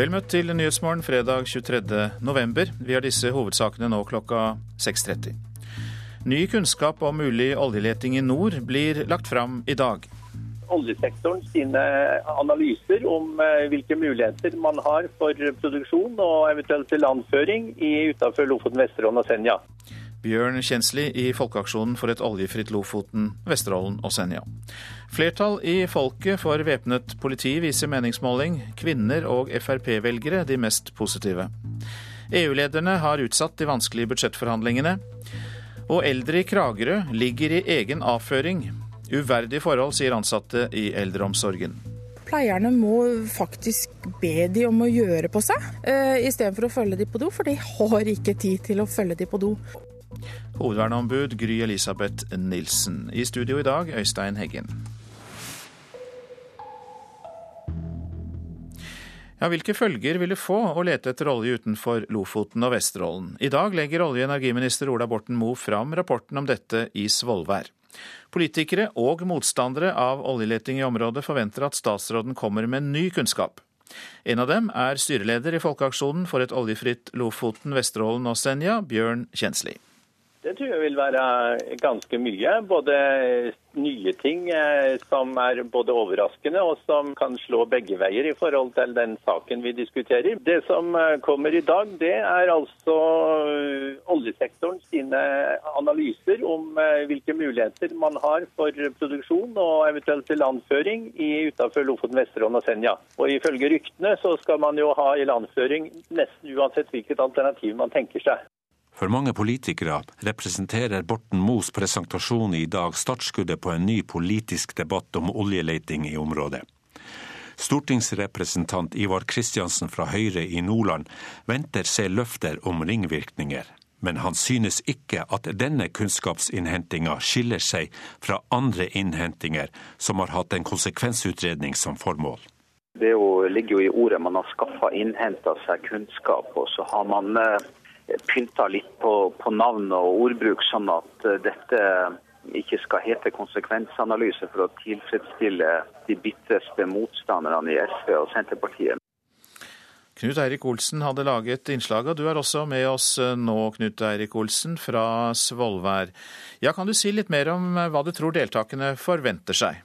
Vel møtt til Nyhetsmorgen fredag 23. november. Vi har disse hovedsakene nå klokka 6.30. Ny kunnskap om mulig oljeleting i nord blir lagt fram i dag. Oljesektoren sine analyser om eh, hvilke muligheter man har for produksjon og eventuelt landføring utenfor Lofoten, Vesterålen og Senja. Bjørn Kjensli i Folkeaksjonen for et oljefritt Lofoten, Vesterålen og Senja. Flertall i folket for væpnet politi viser meningsmåling. Kvinner og Frp-velgere de mest positive. EU-lederne har utsatt de vanskelige budsjettforhandlingene. Og eldre i Kragerø ligger i egen avføring. Uverdige forhold, sier ansatte i eldreomsorgen. Pleierne må faktisk be de om å gjøre på seg, uh, istedenfor å følge de på do, for de har ikke tid til å følge de på do. Hovedverneombud Gry Elisabeth Nilsen. I studio i dag, Øystein Heggen. Ja, Hvilke følger vil det få å lete etter olje utenfor Lofoten og Vesterålen? I dag legger olje- og energiminister Ola Borten Moe fram rapporten om dette i Svolvær. Politikere og motstandere av oljeleting i området forventer at statsråden kommer med ny kunnskap. En av dem er styreleder i Folkeaksjonen for et oljefritt Lofoten, Vesterålen og Senja, Bjørn Kjensli. Det tror jeg vil være ganske mye. Både nye ting eh, som er både overraskende og som kan slå begge veier i forhold til den saken vi diskuterer. Det som eh, kommer i dag, det er altså eh, oljesektoren sine analyser om hvilke muligheter man har for produksjon og eventuelt landføring utenfor Lofoten, Vesterålen og Senja. Og Ifølge ryktene så skal man jo ha i landføring nesten uansett hvilket alternativ man tenker seg. For mange politikere representerer Borten Moes presentasjon i dag startskuddet på en ny politisk debatt om oljeleting i området. Stortingsrepresentant Ivar Kristiansen fra Høyre i Nordland venter seg løfter om ringvirkninger. Men han synes ikke at denne kunnskapsinnhentinga skiller seg fra andre innhentinger som har hatt en konsekvensutredning som formål. Det ligger jo i ordet man har skaffa innhenta seg kunnskap, og så har man eh, pynta litt på, på, navn og ordbruk, sånn at eh, dette ikke skal hete konsekvensanalyse for å tilfredsstille de bitreste motstanderne i SV og Senterpartiet. Knut Eirik Olsen hadde laget innslaget, og du er også med oss eh, nå, Knut Eirik Olsen fra Svolvær. Ja, kan du si litt mer om eh, hva du tror deltakerne forventer seg?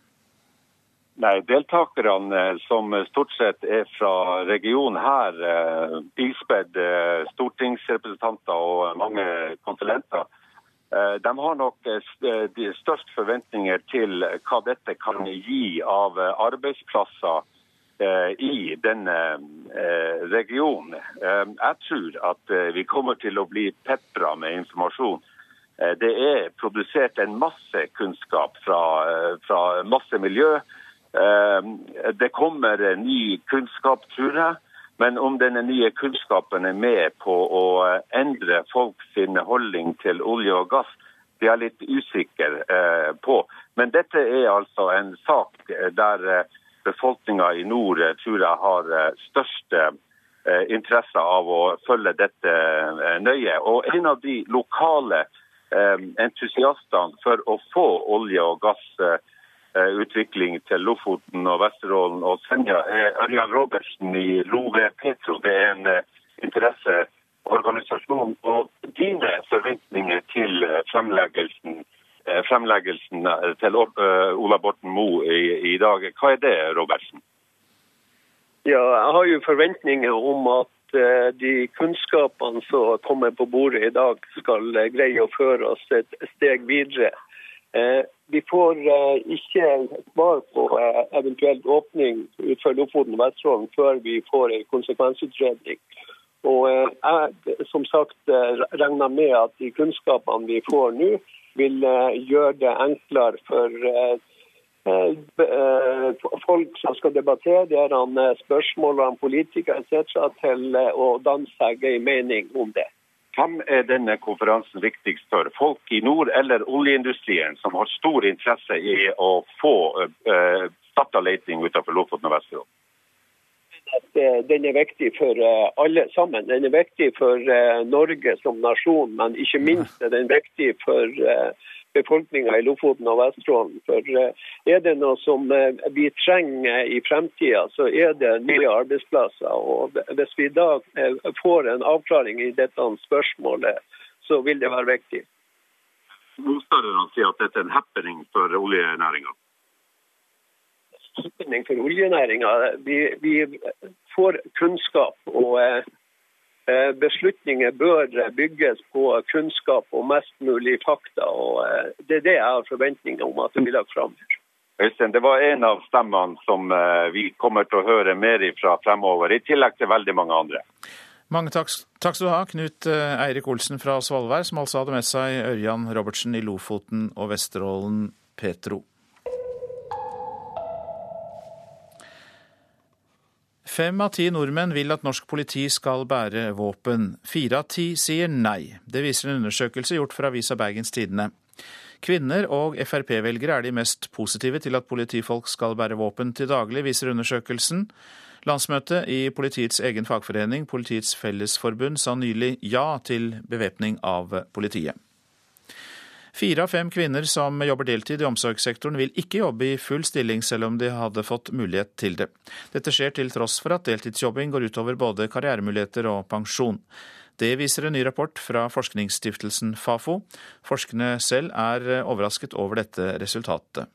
Nei, Deltakerne, som stort sett er fra regionen her, eh, ispedd eh, stortingsrepresentanter og mange konsulenter, eh, de har nok de størst forventninger til hva dette kan gi av arbeidsplasser i denne regionen. Jeg tror at vi kommer til å bli pepra med informasjon. Det er produsert en masse kunnskap fra, fra masse miljø. Ehm, det kommer ny kunnskap, tror jeg. Men om denne nye kunnskapen er med på å endre folks holdning til olje og gass, det er jeg litt usikker eh, på. Men dette er altså en sak der eh, befolkninga i nord eh, tror jeg har største interesse av å følge dette nøye. Og en av de lokale entusiastene for å få olje og gass Eh, utvikling til Lofoten og Vesterålen og Senja Ørjan Robertsen i Love Petro. Det er en eh, interesseorganisasjon. Og dine forventninger til eh, fremleggelsen, fremleggelsen til Ola Borten Moe i, i, dag, hva er det, Robertsen? Ja, Jeg har jo forventninger om at de kunnskapene som kommer på bordet i dag, skal greie å føre oss et steg videre. Vi får eh, ikke svar på eh, eventuell åpning utenfor Lofoten og Vesterålen før vi får en konsekvensutredning. Og eh, jeg som sagt regner med at de kunnskapene vi får nå, vil gjøre det enklere for folk som skal debattere disse spørsmålene, politikere etc., til å danne seg en mening om det. Hvem er denne konferansen viktigst for? Folk i nord eller oljeindustrien, som har stor interesse i å få uh, starta leting utenfor Lofoten og Vesterålen? Eh, den er viktig for alle sammen. Den er viktig for Norge som nasjon, men ikke minst er den viktig for befolkninga i Lofoten og Vesterålen. For er det noe som vi trenger i fremtida, så er det nye arbeidsplasser. Og hvis vi da får en avklaring i dette spørsmålet, så vil det være viktig. Motstanderne sier at dette er en happening for oljenæringa happening for oljenæringa. Vi, vi, får kunnskap, og eh, beslutninger bør bygges på kunnskap og mest mulig fakta. og eh, Det er det jeg har forventninger om at det blir lagt fram. Øystein, det var en av stemmene som eh, vi kommer til å høre mer ifra fremover, i tillegg til veldig mange andre. Mange takk, takk skal du ha, Knut Eirik Olsen fra Svolvær, som altså hadde med seg Ørjan Robertsen i Lofoten og Vesterålen Petro. Fem av ti nordmenn vil at norsk politi skal bære våpen. Fire av ti sier nei. Det viser en undersøkelse gjort for avisa Bergens Tidende. Kvinner og Frp-velgere er de mest positive til at politifolk skal bære våpen til daglig, viser undersøkelsen. Landsmøtet i politiets egen fagforening, Politiets Fellesforbund, sa nylig ja til bevæpning av politiet. Fire av fem kvinner som jobber deltid i omsorgssektoren vil ikke jobbe i full stilling selv om de hadde fått mulighet til det. Dette skjer til tross for at deltidsjobbing går utover både karrieremuligheter og pensjon. Det viser en ny rapport fra forskningsstiftelsen Fafo. Forskerne selv er overrasket over dette resultatet.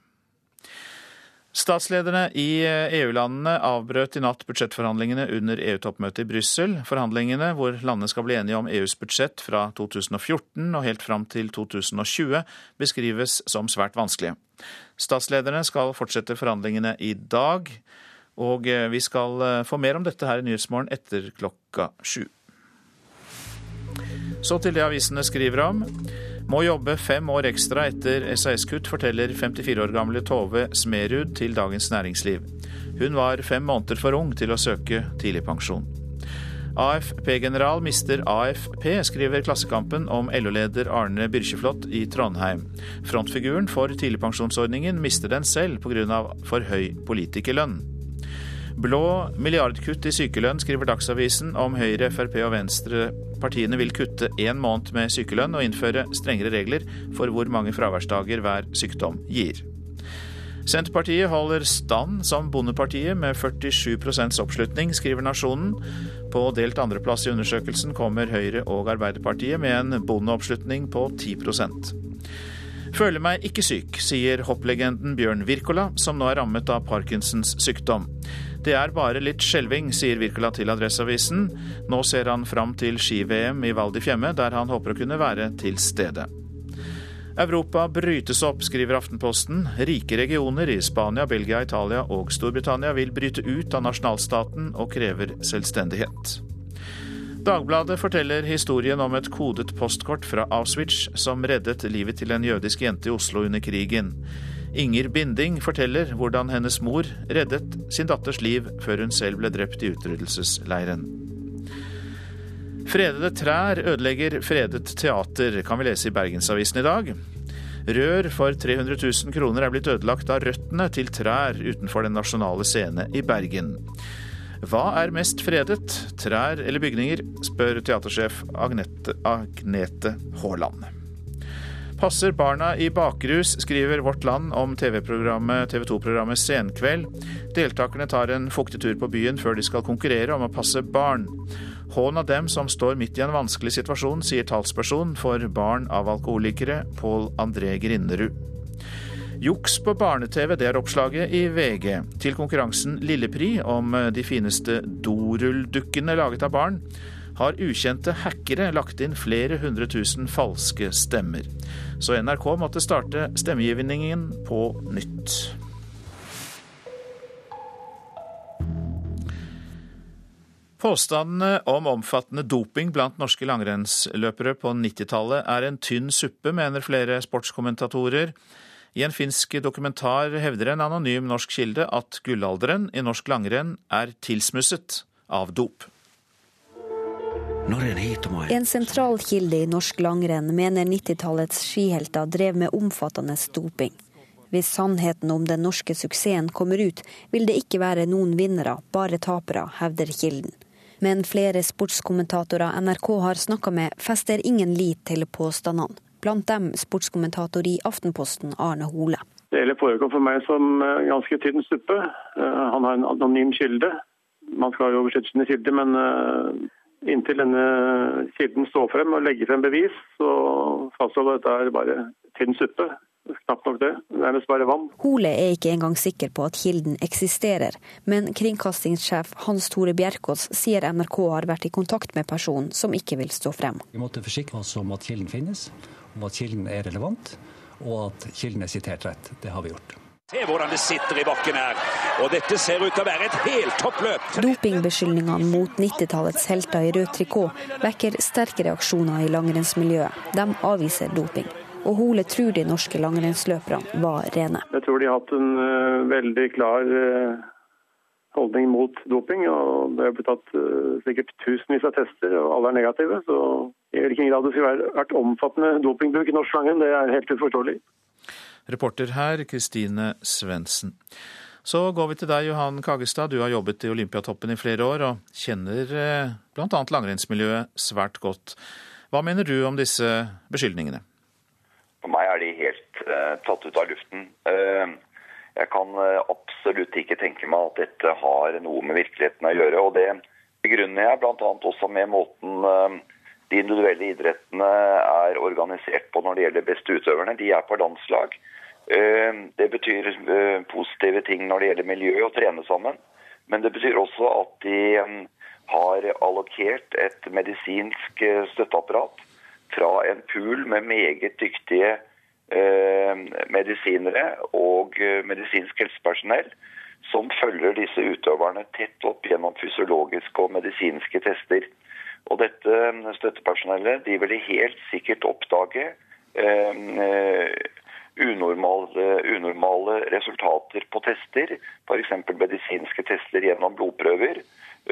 Statslederne i EU-landene avbrøt i natt budsjettforhandlingene under EU-toppmøtet i Brussel. Forhandlingene, hvor landene skal bli enige om EUs budsjett fra 2014 og helt fram til 2020, beskrives som svært vanskelige. Statslederne skal fortsette forhandlingene i dag, og vi skal få mer om dette her i Nyhetsmorgen etter klokka sju. Så til det avisene skriver om. Må jobbe fem år ekstra etter SAS-kutt, forteller 54 år gamle Tove Smerud til Dagens Næringsliv. Hun var fem måneder for ung til å søke tidligpensjon. AFP-general mister AFP, skriver Klassekampen om LO-leder Arne Byrkjeflot i Trondheim. Frontfiguren for tidligpensjonsordningen mister den selv pga. for høy politikerlønn. Blå milliardkutt i sykelønn, skriver Dagsavisen om Høyre, Frp og Venstre. Partiene vil kutte én måned med sykelønn og innføre strengere regler for hvor mange fraværsdager hver sykdom gir. Senterpartiet holder stand som Bondepartiet med 47% oppslutning, skriver Nasjonen. På delt andreplass i undersøkelsen kommer Høyre og Arbeiderpartiet med en bondeoppslutning på 10% Føler meg ikke syk, sier hopplegenden Bjørn Wirkola, som nå er rammet av Parkinsons sykdom. Det er bare litt skjelving, sier Wirkola til Adresseavisen. Nå ser han fram til ski-VM i Val di Fiemme, der han håper å kunne være til stede. Europa brytes opp, skriver Aftenposten. Rike regioner i Spania, Belgia, Italia og Storbritannia vil bryte ut av nasjonalstaten og krever selvstendighet. Dagbladet forteller historien om et kodet postkort fra Auschwitz som reddet livet til en jødisk jente i Oslo under krigen. Inger Binding forteller hvordan hennes mor reddet sin datters liv før hun selv ble drept i utryddelsesleiren. Fredede trær ødelegger fredet teater, kan vi lese i Bergensavisen i dag. Rør for 300 000 kroner er blitt ødelagt av røttene til trær utenfor Den nasjonale scene i Bergen. Hva er mest fredet, trær eller bygninger, spør teatersjef Agnete, Agnete Haaland. Passer barna i bakrus, skriver Vårt Land om TV-programmet TV 2-programmet Senkveld. Deltakerne tar en fuktig tur på byen før de skal konkurrere om å passe barn. Hån av dem som står midt i en vanskelig situasjon, sier talsperson for barn av alkoholikere, Pål André Grinderud. Juks på barne-TV, det er oppslaget i VG. Til konkurransen Lillepri om de fineste dorulldukkene laget av barn har ukjente hackere lagt inn flere hundre tusen falske stemmer. Så NRK måtte starte stemmegivningen på nytt. Påstandene om omfattende doping blant norske langrennsløpere på 90-tallet er en tynn suppe, mener flere sportskommentatorer. I en finsk dokumentar hevder en anonym norsk kilde at gullalderen i norsk langrenn er tilsmusset av dop. En sentral kilde i norsk langrenn mener 90-tallets skihelter drev med omfattende doping. Hvis sannheten om den norske suksessen kommer ut, vil det ikke være noen vinnere, bare tapere, hevder kilden. Men flere sportskommentatorer NRK har snakka med, fester ingen lit til påstandene. blant dem sportskommentator i Aftenposten Arne Hole. Det hele forekom for meg som eh, ganske tynn suppe. Eh, han har en anonym kilde. Man skal jo beskytte sine kilder, men eh, inntil denne kilden står frem og legger frem bevis, så fastholder dette er bare tynn suppe. Knapt nok det. Nærmest bare vann. Hole er ikke engang sikker på at kilden eksisterer, men kringkastingssjef Hans Tore Bjerkås sier NRK har vært i kontakt med personen som ikke vil stå frem. Vi måtte forsikre oss om at kilden finnes, om at kilden er relevant og at kilden er sitert rett. Det har vi gjort. Se hvordan det sitter i bakken her, og dette ser ut til å være et heltoppløp. Dopingbeskyldningene mot 90-tallets helter i rød trikot vekker sterke reaksjoner i langrennsmiljøet. De avviser doping. Og Hole tror de norske langrennsløperne var rene. Jeg tror de har hatt en uh, veldig klar uh, holdning mot doping. og Det er blitt tatt uh, sikkert tusenvis av tester, og alle er negative. Så i hvilken grad det skulle vært omfattende dopingbruk i norsk langrenn, det er helt uforståelig. Reporter her, Kristine Svendsen. Så går vi til deg, Johan Kagestad. Du har jobbet i Olympiatoppen i flere år og kjenner eh, bl.a. langrennsmiljøet svært godt. Hva mener du om disse beskyldningene? For meg er de helt uh, tatt ut av luften. Uh, jeg kan uh, absolutt ikke tenke meg at dette har noe med virkeligheten å gjøre. og Det begrunner jeg bl.a. også med måten de individuelle idrettene er organisert på når det gjelder beste utøverne. De er på landslag. Eh, det betyr eh, positive ting når det gjelder miljø og trene sammen. Men det betyr også at de mm, har allokert et medisinsk eh, støtteapparat fra en pool med meget dyktige medisinere og medisinsk helsepersonell som følger disse utøverne tett opp gjennom fysiologiske og medisinske tester. Og dette støttepersonellet de ville helt sikkert oppdage eh, unormale, unormale, resultater på tester, f.eks. medisinske tester gjennom blodprøver,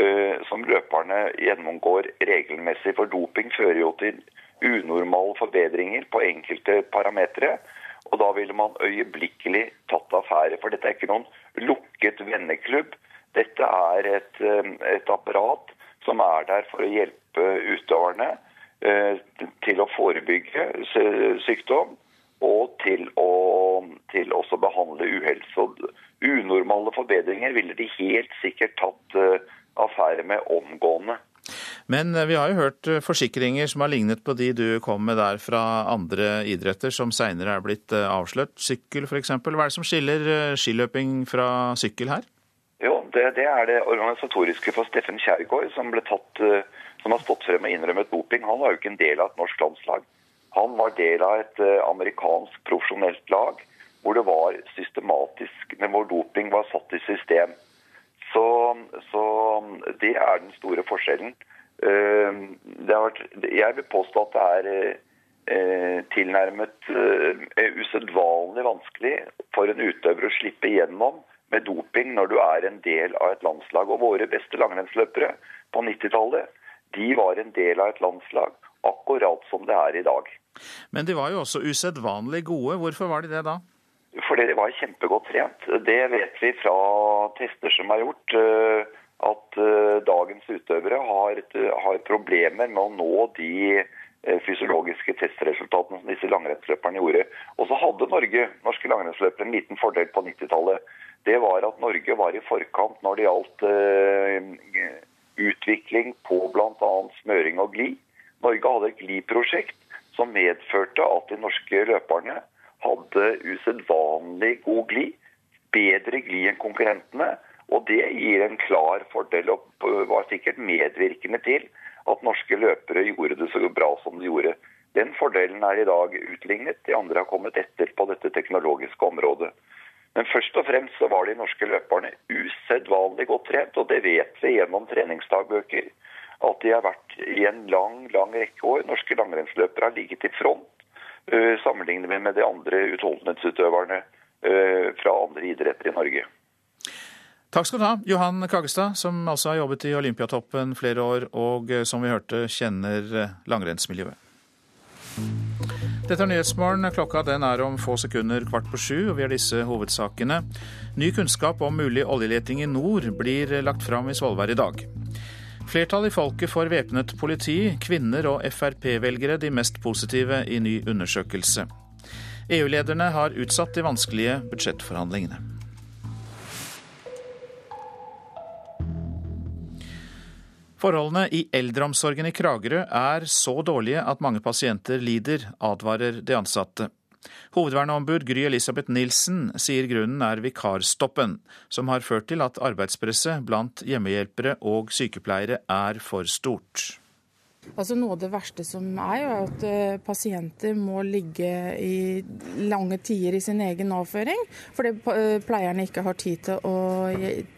eh, som løperne gjennomgår regelmessig. For doping fører jo til unormale forbedringer på enkelte parametere. Og da ville man øyeblikkelig tatt affære, for dette er ikke noen lukket venneklubb. Dette er et, eh, et apparat som er der for å hjelpe utøverne eh, til å forebygge sykdom og til å til også behandle uhelse. Unormale forbedringer ville de helt sikkert tatt eh, affære med omgående. Men eh, vi har jo hørt forsikringer som har lignet på de du kom med der fra andre idretter, som seinere er blitt avslørt. Sykkel f.eks. Hva er det som skiller skiløping fra sykkel her? Jo, det, det, er det organisatoriske for Steffen Kjærgaard, som, tatt, eh, som har stått frem og innrømmet doping. Han var jo ikke en del av et norsk landslag. Han var del av et uh, amerikansk profesjonelt lag hvor det var systematisk, men hvor doping var satt i system. Så, så det er den store forskjellen. Uh, vært, jeg vil påstå at det er tilnærmet usedvanlig vanskelig for en utøver å slippe igjennom med doping når du er en del av et landslag. Og våre beste langrennsløpere på 90-tallet, de var en del av et landslag, akkurat som det er i dag. Men de var jo også usedvanlig gode. Hvorfor var de det da? Fordi de var kjempegodt trent. Det vet vi fra tester som er gjort, eh, at eh, dagens utøvere har, har problemer med å nå de eh, fysiologiske testresultatene som disse langrennsløperne gjorde. Og så hadde Norge, norske langrennsløpere en liten fordel på 90-tallet det var at Norge var i forkant når det gjaldt uh, utvikling på bl.a. smøring og gli. Norge hadde et gliprosjekt som medførte at de norske løperne hadde usedvanlig god gli. Bedre gli enn konkurrentene. Og det gir en klar fordel og var sikkert medvirkende til at norske løpere gjorde det så bra som de gjorde. Den fordelen er i dag utlignet. De andre har kommet etter på dette teknologiske området. Men først og fremst så var de norske løperne usedvanlig godt trent, og det vet vi gjennom treningsdagbøker. At de har vært i en lang, lang rekke år. Norske langrennsløpere har ligget i front uh, sammenlignet med de andre utholdenhetsutøverne uh, fra andre idretter i Norge. Takk skal du ha, Johan Kagestad, som altså har jobbet i Olympiatoppen flere år, og uh, som vi hørte kjenner langrennsmiljøet. Dette er Nyhetsmorgen. Klokka den er om få sekunder kvart på sju, og vi har disse hovedsakene. Ny kunnskap om mulig oljeleting i nord blir lagt fram i Svolvær i dag. Flertallet i folket for væpnet politi, kvinner og Frp-velgere de mest positive i ny undersøkelse. EU-lederne har utsatt de vanskelige budsjettforhandlingene. Forholdene i eldreomsorgen i Kragerø er så dårlige at mange pasienter lider, advarer de ansatte. Hovedverneombud Gry Elisabeth Nilsen sier grunnen er vikarstoppen, som har ført til at arbeidspresset blant hjemmehjelpere og sykepleiere er for stort. Altså Noe av det verste som er, er at eh, pasienter må ligge i lange tider i sin egen avføring, fordi eh, pleierne ikke har tid til å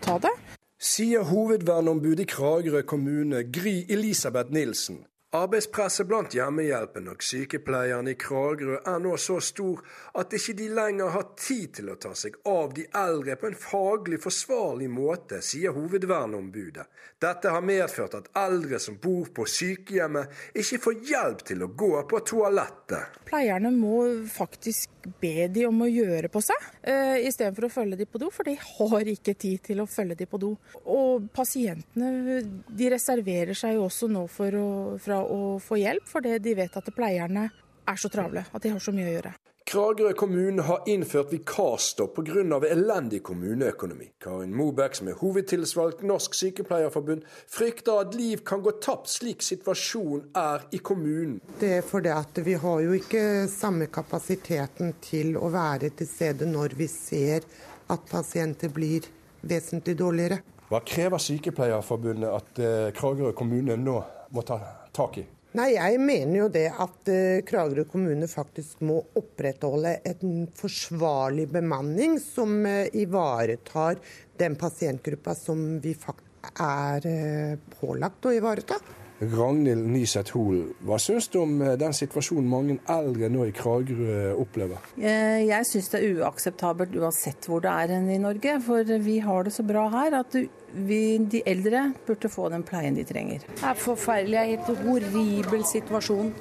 ta det sier hovedverneombud i Kragerø kommune, Gry Elisabeth Nilsen. Arbeidspresset blant hjemmehjelpen og sykepleierne i Kragerø er nå så stor at ikke de lenger har tid til å ta seg av de eldre på en faglig forsvarlig måte, sier hovedverneombudet. Dette har medført at eldre som bor på sykehjemmet, ikke får hjelp til å gå på toalettet. Pleierne må faktisk be de om å gjøre på seg, uh, istedenfor å følge de på do, for de har ikke tid til å følge de på do. Og pasientene de reserverer seg jo også nå for å, fra å få hjelp, fordi de vet at pleierne er så travle, at de har så mye å gjøre. Kragerø kommune har innført vikarstopp pga. elendig kommuneøkonomi. Karin Mobek, som er hovedtilsvalgt Norsk Sykepleierforbund, frykter at liv kan gå tapt slik situasjonen er i kommunen. Det er fordi at vi har jo ikke samme kapasiteten til å være til stede når vi ser at pasienter blir vesentlig dårligere. Hva krever Sykepleierforbundet at eh, Kragerø kommune nå må ta tak i? Nei, Jeg mener jo det at uh, Kragerø kommune faktisk må opprettholde en forsvarlig bemanning som uh, ivaretar den pasientgruppa som vi er uh, pålagt å ivareta. Ragnhild Nyseth Hoel, hva syns du om den situasjonen mange eldre nå i Kragerø opplever? Jeg syns det er uakseptabelt uansett hvor det er i Norge. For vi har det så bra her at vi, de eldre burde få den pleien de trenger. Det er forferdelig. Det er en horribel situasjon.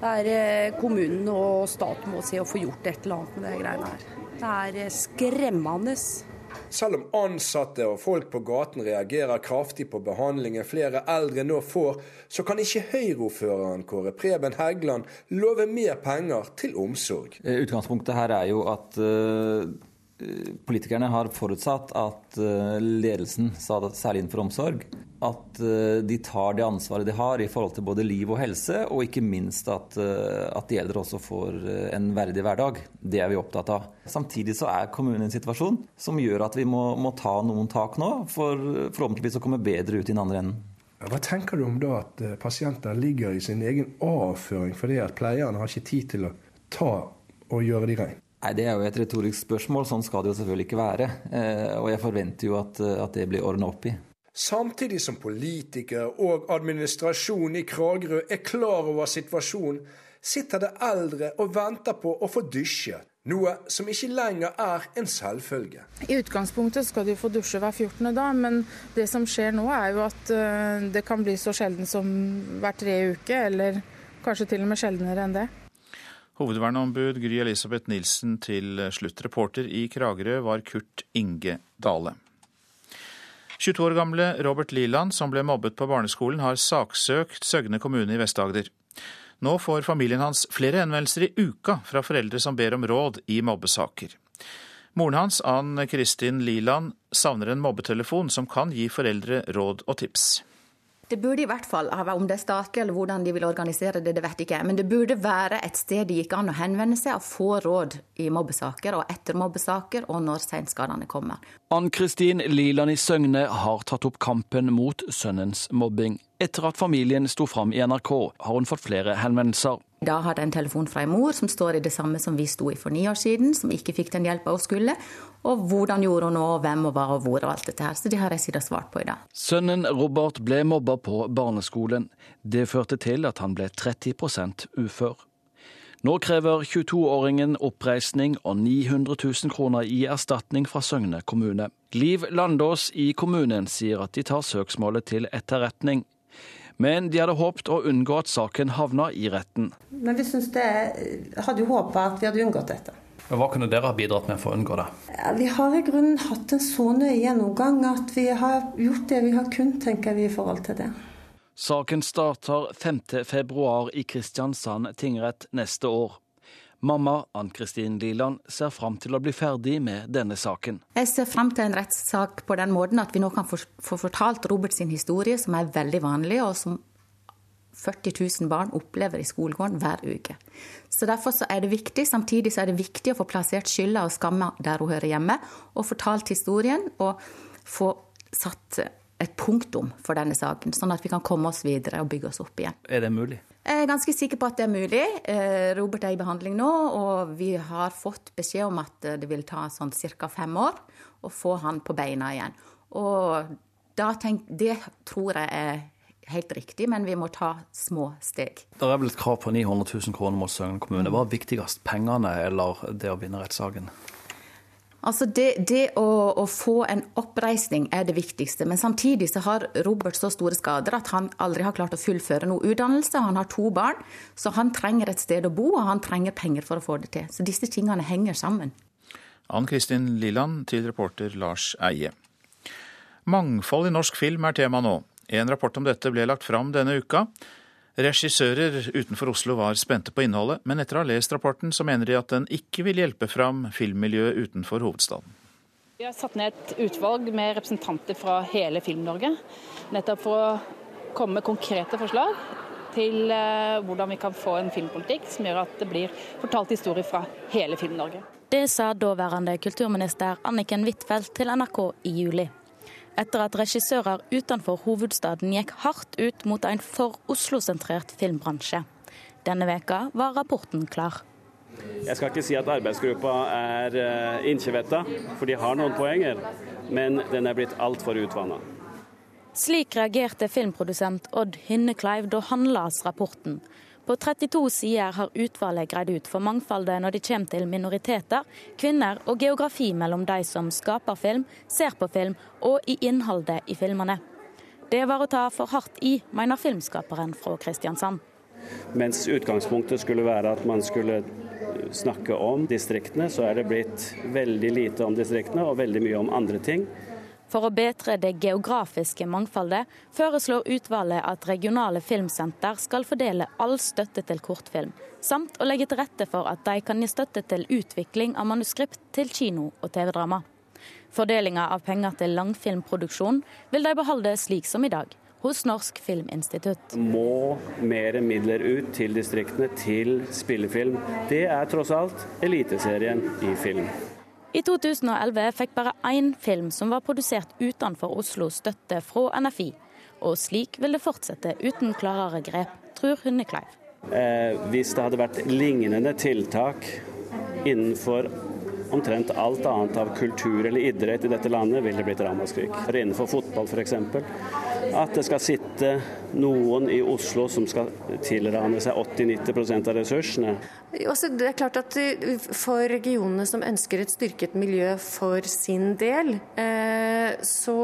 Det er eh, kommunen og staten må se å få gjort et eller annet med det greiene her. Det er eh, skremmende. Selv om ansatte og folk på gaten reagerer kraftig på behandlingen flere eldre nå får, så kan ikke Høyre-ordføreren Kåre Preben Heggeland love mer penger til omsorg. Eh, utgangspunktet her er jo at uh politikerne har forutsatt at eh, ledelsen, særlig innenfor omsorg, at eh, de tar det ansvaret de har i forhold til både liv og helse, og ikke minst at, eh, at de eldre også får en verdig hverdag. Det er vi opptatt av. Samtidig så er kommunen i en situasjon som gjør at vi må, må ta noen tak nå, for forhåpentligvis å komme bedre ut i den andre enden. Hva tenker du om da at pasienter ligger i sin egen avføring fordi at pleierne har ikke tid til å ta og gjøre de rein? Nei, Det er jo et retorisk spørsmål. Sånn skal det jo selvfølgelig ikke være. Eh, og jeg forventer jo at, at det blir ordna opp i. Samtidig som politikere og administrasjonen i Kragerø er klar over situasjonen, sitter det eldre og venter på å få dusje. Noe som ikke lenger er en selvfølge. I utgangspunktet skal de få dusje hver 14. dag, men det som skjer nå er jo at eh, det kan bli så sjelden som hver tre uke, eller kanskje til og med sjeldnere enn det. Hovedverneombud Gry Elisabeth Nilsen til slutt. Reporter i Kragerø var Kurt Inge Dale. 22 år gamle Robert Liland, som ble mobbet på barneskolen, har saksøkt Søgne kommune i Vest-Agder. Nå får familien hans flere henvendelser i uka fra foreldre som ber om råd i mobbesaker. Moren hans, Ann Kristin Liland, savner en mobbetelefon som kan gi foreldre råd og tips. Det burde i hvert fall, om det er statlig eller hvordan de vil organisere det, det vet jeg ikke. Men det burde være et sted det gikk an å henvende seg og få råd i mobbesaker og etter mobbesaker, og når senskadene kommer. Ann-Kristin Liland i Søgne har tatt opp kampen mot sønnens mobbing. Etter at familien sto fram i NRK, har hun fått flere henvendelser. Da hadde jeg en telefon fra en mor som står i det samme som vi sto i for ni år siden, som ikke fikk den hjelpa hun skulle. Og hvordan gjorde hun nå, hvem og hva og hvor og alt dette her. Så det har jeg siden svart på i dag. Sønnen Robert ble mobba på barneskolen. Det førte til at han ble 30% ufør. Nå krever 22-åringen oppreisning og 900 000 kroner i erstatning fra Søgne kommune. Liv Landås i kommunen sier at de tar søksmålet til etterretning men de hadde håpet å unngå at saken havna i retten. Men vi det, hadde jo håpa at vi hadde unngått dette. Men Hva kunne dere ha bidratt med for å unngå det? Ja, vi har i grunnen hatt en så nøye gjennomgang at vi har gjort det vi har kunnet, tenker vi, i forhold til det. Saken starter 5.2 i Kristiansand tingrett neste år. Mamma Ann-Kristin Liland ser fram til å bli ferdig med denne saken. Jeg ser fram til en rettssak på den måten at vi nå kan få, fortalt Robert sin historie, som er veldig vanlig, og som 40 000 barn opplever i skolegården hver uke. Så Derfor så er det viktig, samtidig så er det viktig å få plassert skylda og skamma der hun hører hjemme, og fortalt historien og få satt et punktum for denne saken, sånn at vi kan komme oss videre og bygge oss opp igjen. Er det mulig? Jeg er ganske sikker på at det er mulig. Eh, Robert er i behandling nå, og vi har fått beskjed om at det vil ta sånn ca. fem år å få han på beina igjen. Og tenk, det tror jeg er helt riktig, men vi må ta små steg. Det er vel et krav på 900 000 kroner mot Søgne kommune. Hva er viktigst, pengene eller det å vinne rettssaken? Altså det, det å, å, få en oppreisning er det viktigste. Men samtidig så har Robert så store skader at han aldri har klart å fullføre noe utdannelse. Han har to barn, så han trenger et sted å bo, og han trenger penger for å få det til. Så disse tingene henger sammen. Ann Kristin Liland til reporter Lars Eie. Mangfold i norsk film er tema nå. En rapport om dette ble lagt fram denne uka. Regissører utenfor Oslo var spente på innholdet, men etter å ha lest rapporten så mener de at den ikke vil hjelpe fram filmmiljøet utenfor hovedstaden. Vi har satt ned et utvalg med representanter fra hele Film-Norge, nettopp for å komme med konkrete forslag til eh, hvordan vi kan få en filmpolitikk som gjør at det blir fortalt historier fra hele Film-Norge. Det sa daværende kulturminister Anniken Huitfeldt til NRK i juli etter at regissører utenfor hovedstaden gikk hardt ut mot en for Oslo-sentrert filmbransje. Denne veka var rapporten klar. Jeg skal ikke si at arbeidsgruppa er eh, innkjevetta, for de har noen poenger. Men den er blitt altfor utvanna. Slik reagerte filmprodusent Odd Hynnekleiv da han las rapporten. På 32 sider har utvalget greid ut for mangfoldet når det kommer til minoriteter, kvinner og geografi mellom de som skaper film, ser på film og i innholdet i filmene. Det var å ta for hardt i, mener filmskaperen fra Kristiansand. Mens utgangspunktet skulle være at man skulle snakke om distriktene, så er det blitt veldig lite om distriktene og veldig mye om andre ting. For å bedre det geografiske mangfoldet foreslår utvalget at regionale filmsenter skal fordele all støtte til kortfilm, samt å legge til rette for at de kan gi støtte til utvikling av manuskript til kino og TV-drama. Fordelinga av penger til langfilmproduksjon vil de beholde slik som i dag, hos Norsk Filminstitutt. Må mer midler ut til distriktene, til spillefilm. Det er tross alt Eliteserien i film. I 2011 fikk bare én film som var produsert utenfor Oslo støtte fra NFI. Og slik vil det fortsette uten klarere grep, tror Hundekleiv. Eh, hvis det hadde vært lignende tiltak innenfor omtrent alt annet av kultur eller idrett i dette landet, ville det blitt ramaskrik. Innenfor fotball f.eks. At det skal sitte noen i Oslo som skal tilrane seg 80-90% av ressursene. Også det er klart at eh, For regionene som ønsker et styrket miljø for sin del, eh, så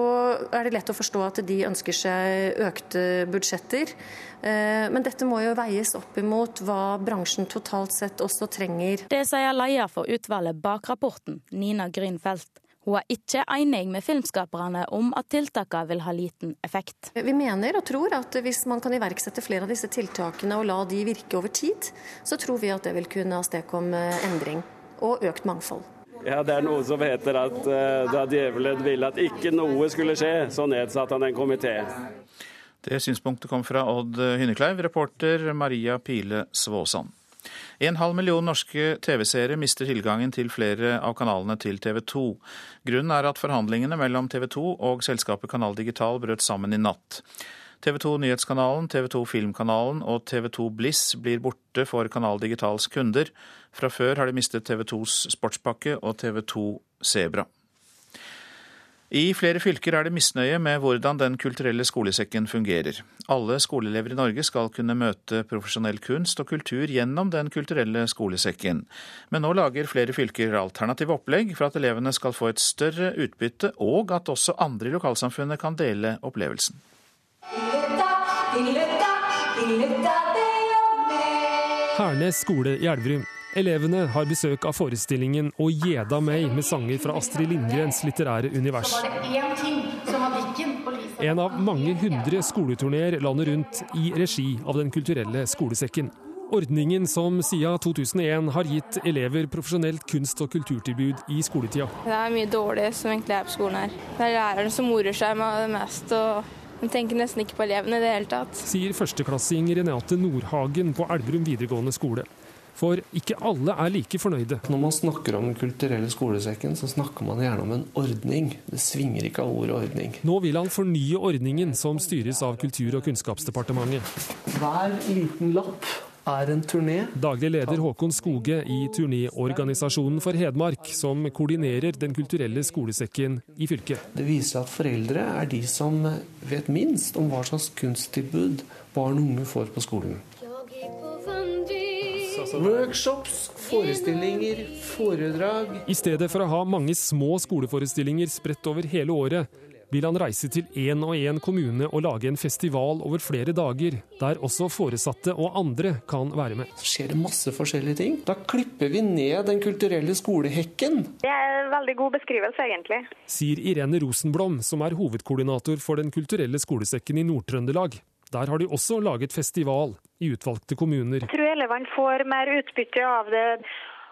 er det lett å forstå at de ønsker seg økte budsjetter. Eh, men dette må jo veies opp imot hva bransjen totalt sett også trenger. Det sier leder for utvalget bak rapporten, Nina Grünfeldt. Hun er ikke enig med filmskaperne om at tiltakene vil ha liten effekt. Vi mener og tror at hvis man kan iverksette flere av disse tiltakene og la de virke over tid, så tror vi at det vil kunne avstedkomme endring og økt mangfold. Ja, Det er noe som heter at uh, da djevelen ville at ikke noe skulle skje, så nedsatte han en komité. Det synspunktet kom fra Odd Hynnekleiv, reporter Maria Pile Svåsand. En halv million norske TV-seere mister tilgangen til flere av kanalene til TV 2. Grunnen er at forhandlingene mellom TV 2 og selskapet Kanal Digital brøt sammen i natt. TV 2 Nyhetskanalen, TV 2 Filmkanalen og TV 2 Bliss blir borte for Kanal Digitals kunder. Fra før har de mistet TV 2s sportspakke og TV 2 Sebra. I flere fylker er det misnøye med hvordan Den kulturelle skolesekken fungerer. Alle skoleelever i Norge skal kunne møte profesjonell kunst og kultur gjennom Den kulturelle skolesekken. Men nå lager flere fylker alternative opplegg for at elevene skal få et større utbytte, og at også andre i lokalsamfunnet kan dele opplevelsen. Hernes skole i Elverum Elevene har besøk av forestillingen 'Å gjeda meg' med sanger fra Astrid Lindgrens litterære univers. En av mange hundre skoleturneer landet rundt i regi av Den kulturelle skolesekken. Ordningen som siden 2001 har gitt elever profesjonelt kunst- og kulturtilbud i skoletida. Det er mye dårlig som egentlig er på skolen her. Det er læreren som morer seg med det mest. og de tenker nesten ikke på elevene i det hele tatt. Sier førsteklassing Renate Nordhagen på Elverum videregående skole. For ikke alle er like fornøyde. Når man snakker om Den kulturelle skolesekken, så snakker man gjerne om en ordning. Det svinger ikke av ordet ordning. Nå vil han fornye ordningen som styres av Kultur- og kunnskapsdepartementet. Hver liten lapp er en turné. Daglig leder Håkon Skoge i turnéorganisasjonen for Hedmark, som koordinerer Den kulturelle skolesekken i fylket. Det viser at foreldre er de som vet minst om hva slags kunsttilbud barn og unge får på skolen. Workshops, forestillinger, foredrag. I stedet for å ha mange små skoleforestillinger spredt over hele året, vil han reise til én og én kommune og lage en festival over flere dager, der også foresatte og andre kan være med. Så skjer det masse forskjellige ting. Da klipper vi ned Den kulturelle skolehekken. Det er en veldig god beskrivelse, egentlig. Sier Irene Rosenblom, som er hovedkoordinator for Den kulturelle skolesekken i Nord-Trøndelag. Der har de også laget festival i utvalgte kommuner. Jeg tror elevene får mer utbytte av det.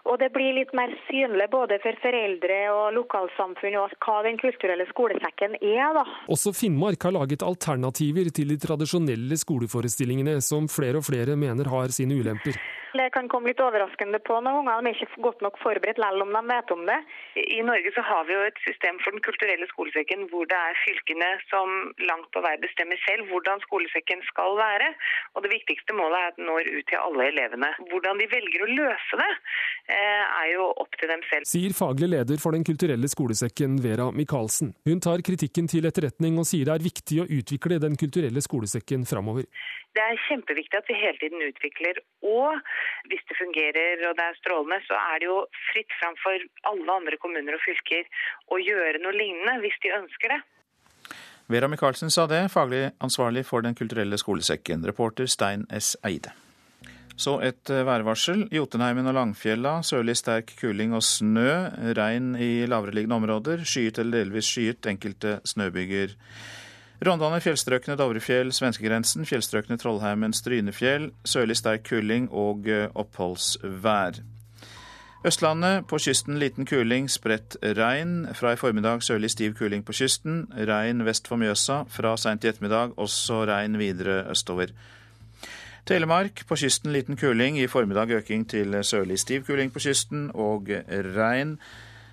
Og det blir litt mer synlig både for foreldre og lokalsamfunn og hva Den kulturelle skolesekken er. da. Også Finnmark har laget alternativer til de tradisjonelle skoleforestillingene, som flere og flere mener har sine ulemper. Det kan komme litt overraskende på noen ganger. De er ikke godt nok forberedt selv om de vet om det. I Norge så har vi jo et system for Den kulturelle skolesekken hvor det er fylkene som langt på vei bestemmer selv hvordan skolesekken skal være. Og det viktigste målet er at den når ut til alle elevene. Hvordan de velger å løse det, eh, er jo opp til dem selv. Sier faglig leder for Den kulturelle skolesekken, Vera Michaelsen. Hun tar kritikken til etterretning og sier det er viktig å utvikle Den kulturelle skolesekken framover. Det er kjempeviktig at vi hele tiden utvikler. Og hvis det fungerer og det er strålende, så er det jo fritt fram for alle andre kommuner og fylker å gjøre noe lignende hvis de ønsker det. Vera Michaelsen sa det, faglig ansvarlig for Den kulturelle skolesekken. Reporter Stein S. Eide. Så et værvarsel. Jotunheimen og Langfjella sørlig sterk kuling og snø. Regn i lavereliggende områder. Skyet eller delvis skyet, enkelte snøbyger. Rondane, fjellstrøkene Dovrefjell, svenskegrensen, fjellstrøkene Trollheimen, Strynefjell. Sørlig sterk kuling og oppholdsvær. Østlandet, på kysten liten kuling, spredt regn. Fra i formiddag sørlig stiv kuling på kysten. Regn vest for Mjøsa. Fra seint i ettermiddag også regn videre østover. Telemark, på kysten liten kuling. I formiddag øking til sørlig stiv kuling på kysten og regn.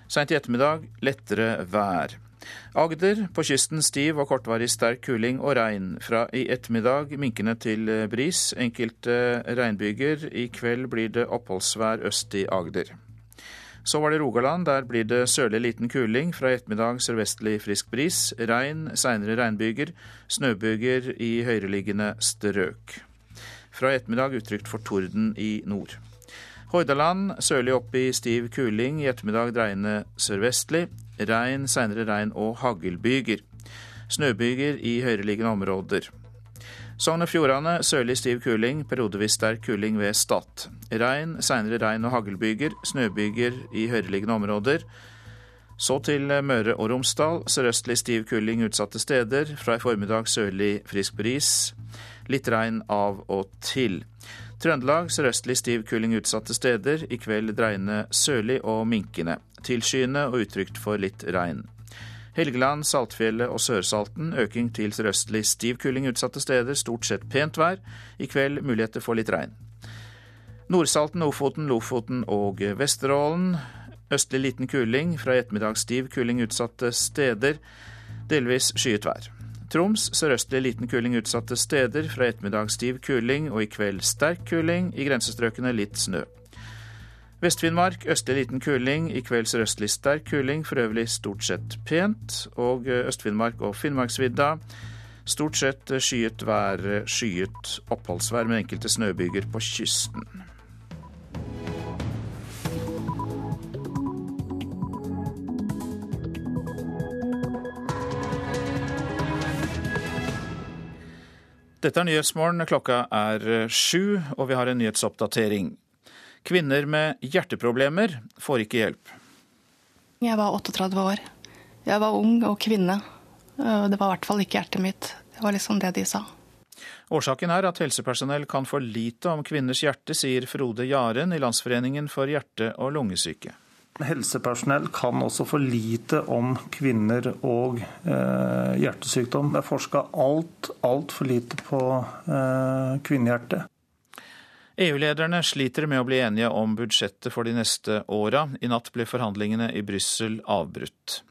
Seint i ettermiddag lettere vær. Agder, på kysten stiv og kortvarig sterk kuling og regn. Fra i ettermiddag minkende til bris. Enkelte regnbyger. I kveld blir det oppholdsvær øst i Agder. Så var det Rogaland. Der blir det sørlig liten kuling. Fra i ettermiddag sørvestlig frisk bris. Regn, seinere regnbyger. Snøbyger i høyereliggende strøk. Fra i ettermiddag utrygt for torden i nord. Hordaland sørlig opp i stiv kuling. I ettermiddag dreiende sørvestlig. Regn, seinere regn og haglbyger. Snøbyger i høyereliggende områder. Sogn og Fjordane sørlig stiv kuling, periodevis sterk kuling ved Stad. Regn, seinere regn og haglbyger. Snøbyger i høyereliggende områder. Så til Møre og Romsdal. Sørøstlig stiv kuling utsatte steder. Fra i formiddag sørlig frisk bris. Litt regn av og til. Trøndelag sørøstlig stiv kuling utsatte steder. I kveld dreiende sørlig og minkende. Tilskyende og utrygt for litt regn. Helgeland, Saltfjellet og Sørsalten øking til sørøstlig stiv kuling utsatte steder. Stort sett pent vær. I kveld muligheter for litt regn. Nordsalten, Ofoten, Lofoten og Vesterålen. Østlig liten kuling. Fra i ettermiddag stiv kuling utsatte steder. Delvis skyet vær. Troms sørøstlig liten kuling utsatte steder. Fra i ettermiddag stiv kuling og i kveld sterk kuling. I grensestrøkene litt snø. Vest-Finnmark østlig liten kuling. I kveld sørøstlig sterk kuling. For øvrig stort sett pent. Og Øst-Finnmark og Finnmarksvidda stort sett skyet vær, skyet oppholdsvær med enkelte snøbyger på kysten. Dette er Nyhetsmorgen. Klokka er sju, og vi har en nyhetsoppdatering. Kvinner med hjerteproblemer får ikke hjelp. Jeg var 38 år. Jeg var ung og kvinne. Det var i hvert fall ikke hjertet mitt. Det var liksom det de sa. Årsaken er at helsepersonell kan for lite om kvinners hjerte, sier Frode Jaren i Landsforeningen for hjerte- og lungesyke. Helsepersonell kan også for lite om kvinner og eh, hjertesykdom. Det er forska alt, altfor lite på eh, kvinnehjerte. EU-lederne sliter med å bli enige om budsjettet for de neste åra. I natt ble forhandlingene i Brussel avbrutt.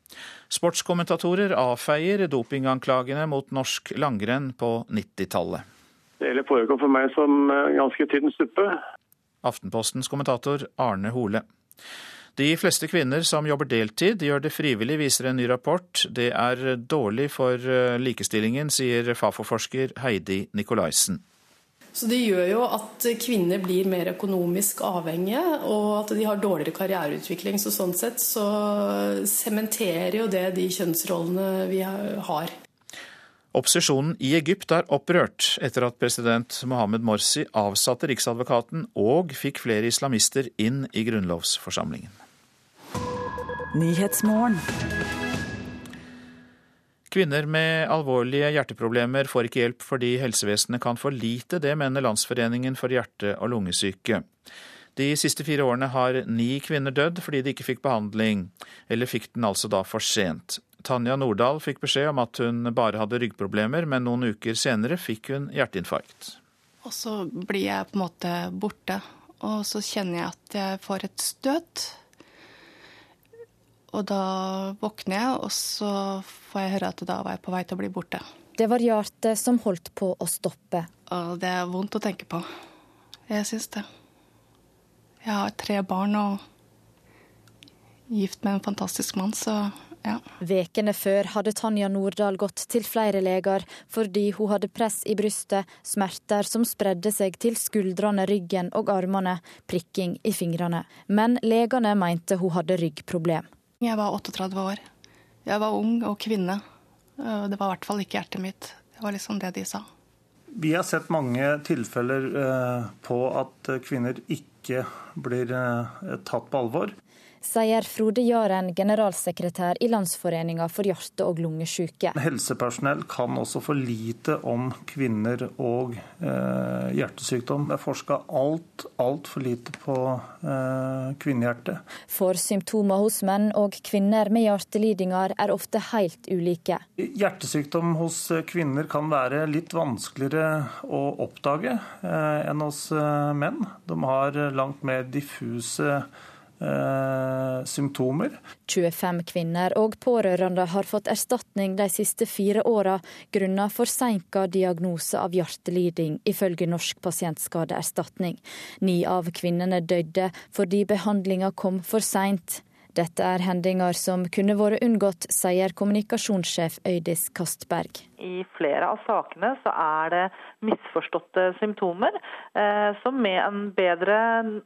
Sportskommentatorer avfeier dopinganklagene mot norsk langrenn på 90-tallet. Det hele foregår for meg som eh, ganske tynn suppe. Aftenpostens kommentator Arne Hole. De fleste kvinner som jobber deltid, gjør det frivillig, viser en ny rapport. Det er dårlig for eh, likestillingen, sier Fafo-forsker Heidi Nikolaisen. Så Det gjør jo at kvinner blir mer økonomisk avhengige, og at de har dårligere karriereutvikling. Så Sånn sett så sementerer jo det de kjønnsrollene vi har. Opposisjonen i Egypt er opprørt etter at president Mohammed Morsi avsatte riksadvokaten og fikk flere islamister inn i grunnlovsforsamlingen. Kvinner med alvorlige hjerteproblemer får ikke hjelp fordi helsevesenet kan for lite. Det mener Landsforeningen for hjerte- og lungesyke. De siste fire årene har ni kvinner dødd fordi de ikke fikk behandling, eller fikk den altså da for sent. Tanja Nordahl fikk beskjed om at hun bare hadde ryggproblemer, men noen uker senere fikk hun hjerteinfarkt. Og så blir jeg på en måte borte, og så kjenner jeg at jeg får et støt. Og da våkner jeg, og så får jeg høre at da var jeg på vei til å bli borte. Det var hjertet som holdt på å stoppe. Og det er vondt å tenke på. Jeg syns det. Jeg har tre barn og gift med en fantastisk mann, så ja. Vekene før hadde Tanja Nordahl gått til flere leger fordi hun hadde press i brystet, smerter som spredde seg til skuldrene, ryggen og armene, prikking i fingrene. Men legene mente hun hadde ryggproblem. Jeg var 38 år. Jeg var ung og kvinne. Det var i hvert fall ikke hjertet mitt. Det var liksom det de sa. Vi har sett mange tilfeller eh, på at kvinner ikke blir eh, tatt på alvor sier Frode Jaren, generalsekretær i Landsforeninga for hjerte- og lungesyke. Helsepersonell kan også for lite om kvinner og eh, hjertesykdom. Det er forska alt, altfor lite på eh, kvinnehjerte. For symptomer hos menn og kvinner med hjertelidinger er ofte helt ulike. Hjertesykdom hos kvinner kan være litt vanskeligere å oppdage eh, enn hos eh, menn. De har langt mer diffuse Eh, symptomer. 25 kvinner og pårørende har fått erstatning de siste fire åra grunnet forsinka diagnose av hjerteliding, ifølge Norsk pasientskadeerstatning. Ni av kvinnene døde fordi behandlinga kom for seint. Dette er hendinger som kunne vært unngått, sier kommunikasjonssjef Øydis Kastberg. I flere av sakene så er det misforståtte symptomer. Eh, så med en bedre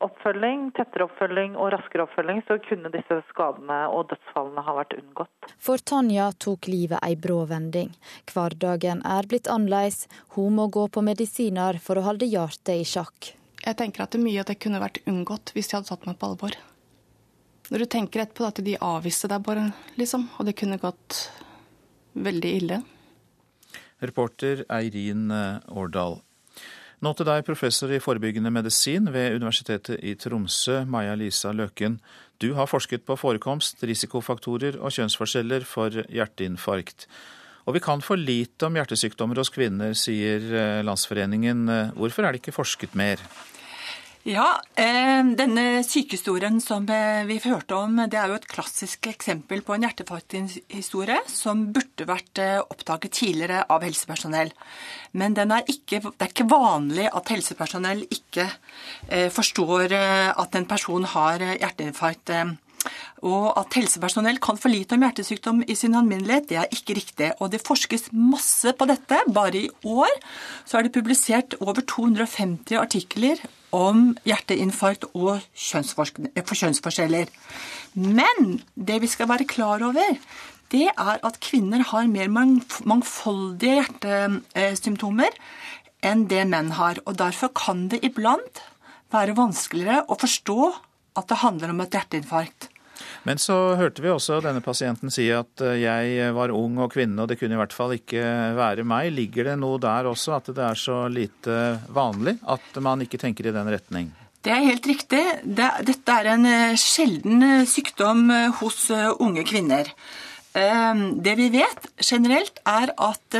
oppfølging, tettere oppfølging og raskere oppfølging, så kunne disse skadene og dødsfallene ha vært unngått. For Tanja tok livet ei brå vending. Hverdagen er blitt annerledes. Hun må gå på medisiner for å holde hjertet i sjakk. Jeg tenker at det mye av det kunne vært unngått hvis de hadde tatt meg på alvor. Når du tenker etterpå at de avviste deg bare, liksom, og det kunne gått veldig ille. Reporter Eirin Årdal. Nå til deg, professor i forebyggende medisin ved Universitetet i Tromsø, Maja Lisa Løken. Du har forsket på forekomst, risikofaktorer og kjønnsforskjeller for hjerteinfarkt. Og vi kan for lite om hjertesykdommer hos kvinner, sier Landsforeningen. Hvorfor er det ikke forsket mer? Ja, denne sykehistorien som vi hørte om, det er jo et klassisk eksempel på en hjerteinfarkthistorie som burde vært oppdaget tidligere av helsepersonell. Men er ikke, det er ikke vanlig at helsepersonell ikke forstår at en person har hjerteinfarkt. Og at helsepersonell kan for lite om hjertesykdom i sin alminnelighet, det er ikke riktig. Og det forskes masse på dette. Bare i år så er det publisert over 250 artikler om hjerteinfarkt og kjønnsforskjeller. Men det vi skal være klar over, det er at kvinner har mer mangfoldige hjertesymptomer enn det menn har. Og derfor kan det iblant være vanskeligere å forstå at det handler om et hjerteinfarkt. Men så hørte vi også denne pasienten si at eh, jeg var ung og kvinne, og det kunne i hvert fall ikke være meg. Ligger det noe der også, at det er så lite vanlig at man ikke tenker i den retning? Det er helt riktig. Dette er en eh, sjelden eh, sykdom hos unge kvinner. Det vi vet generelt, er at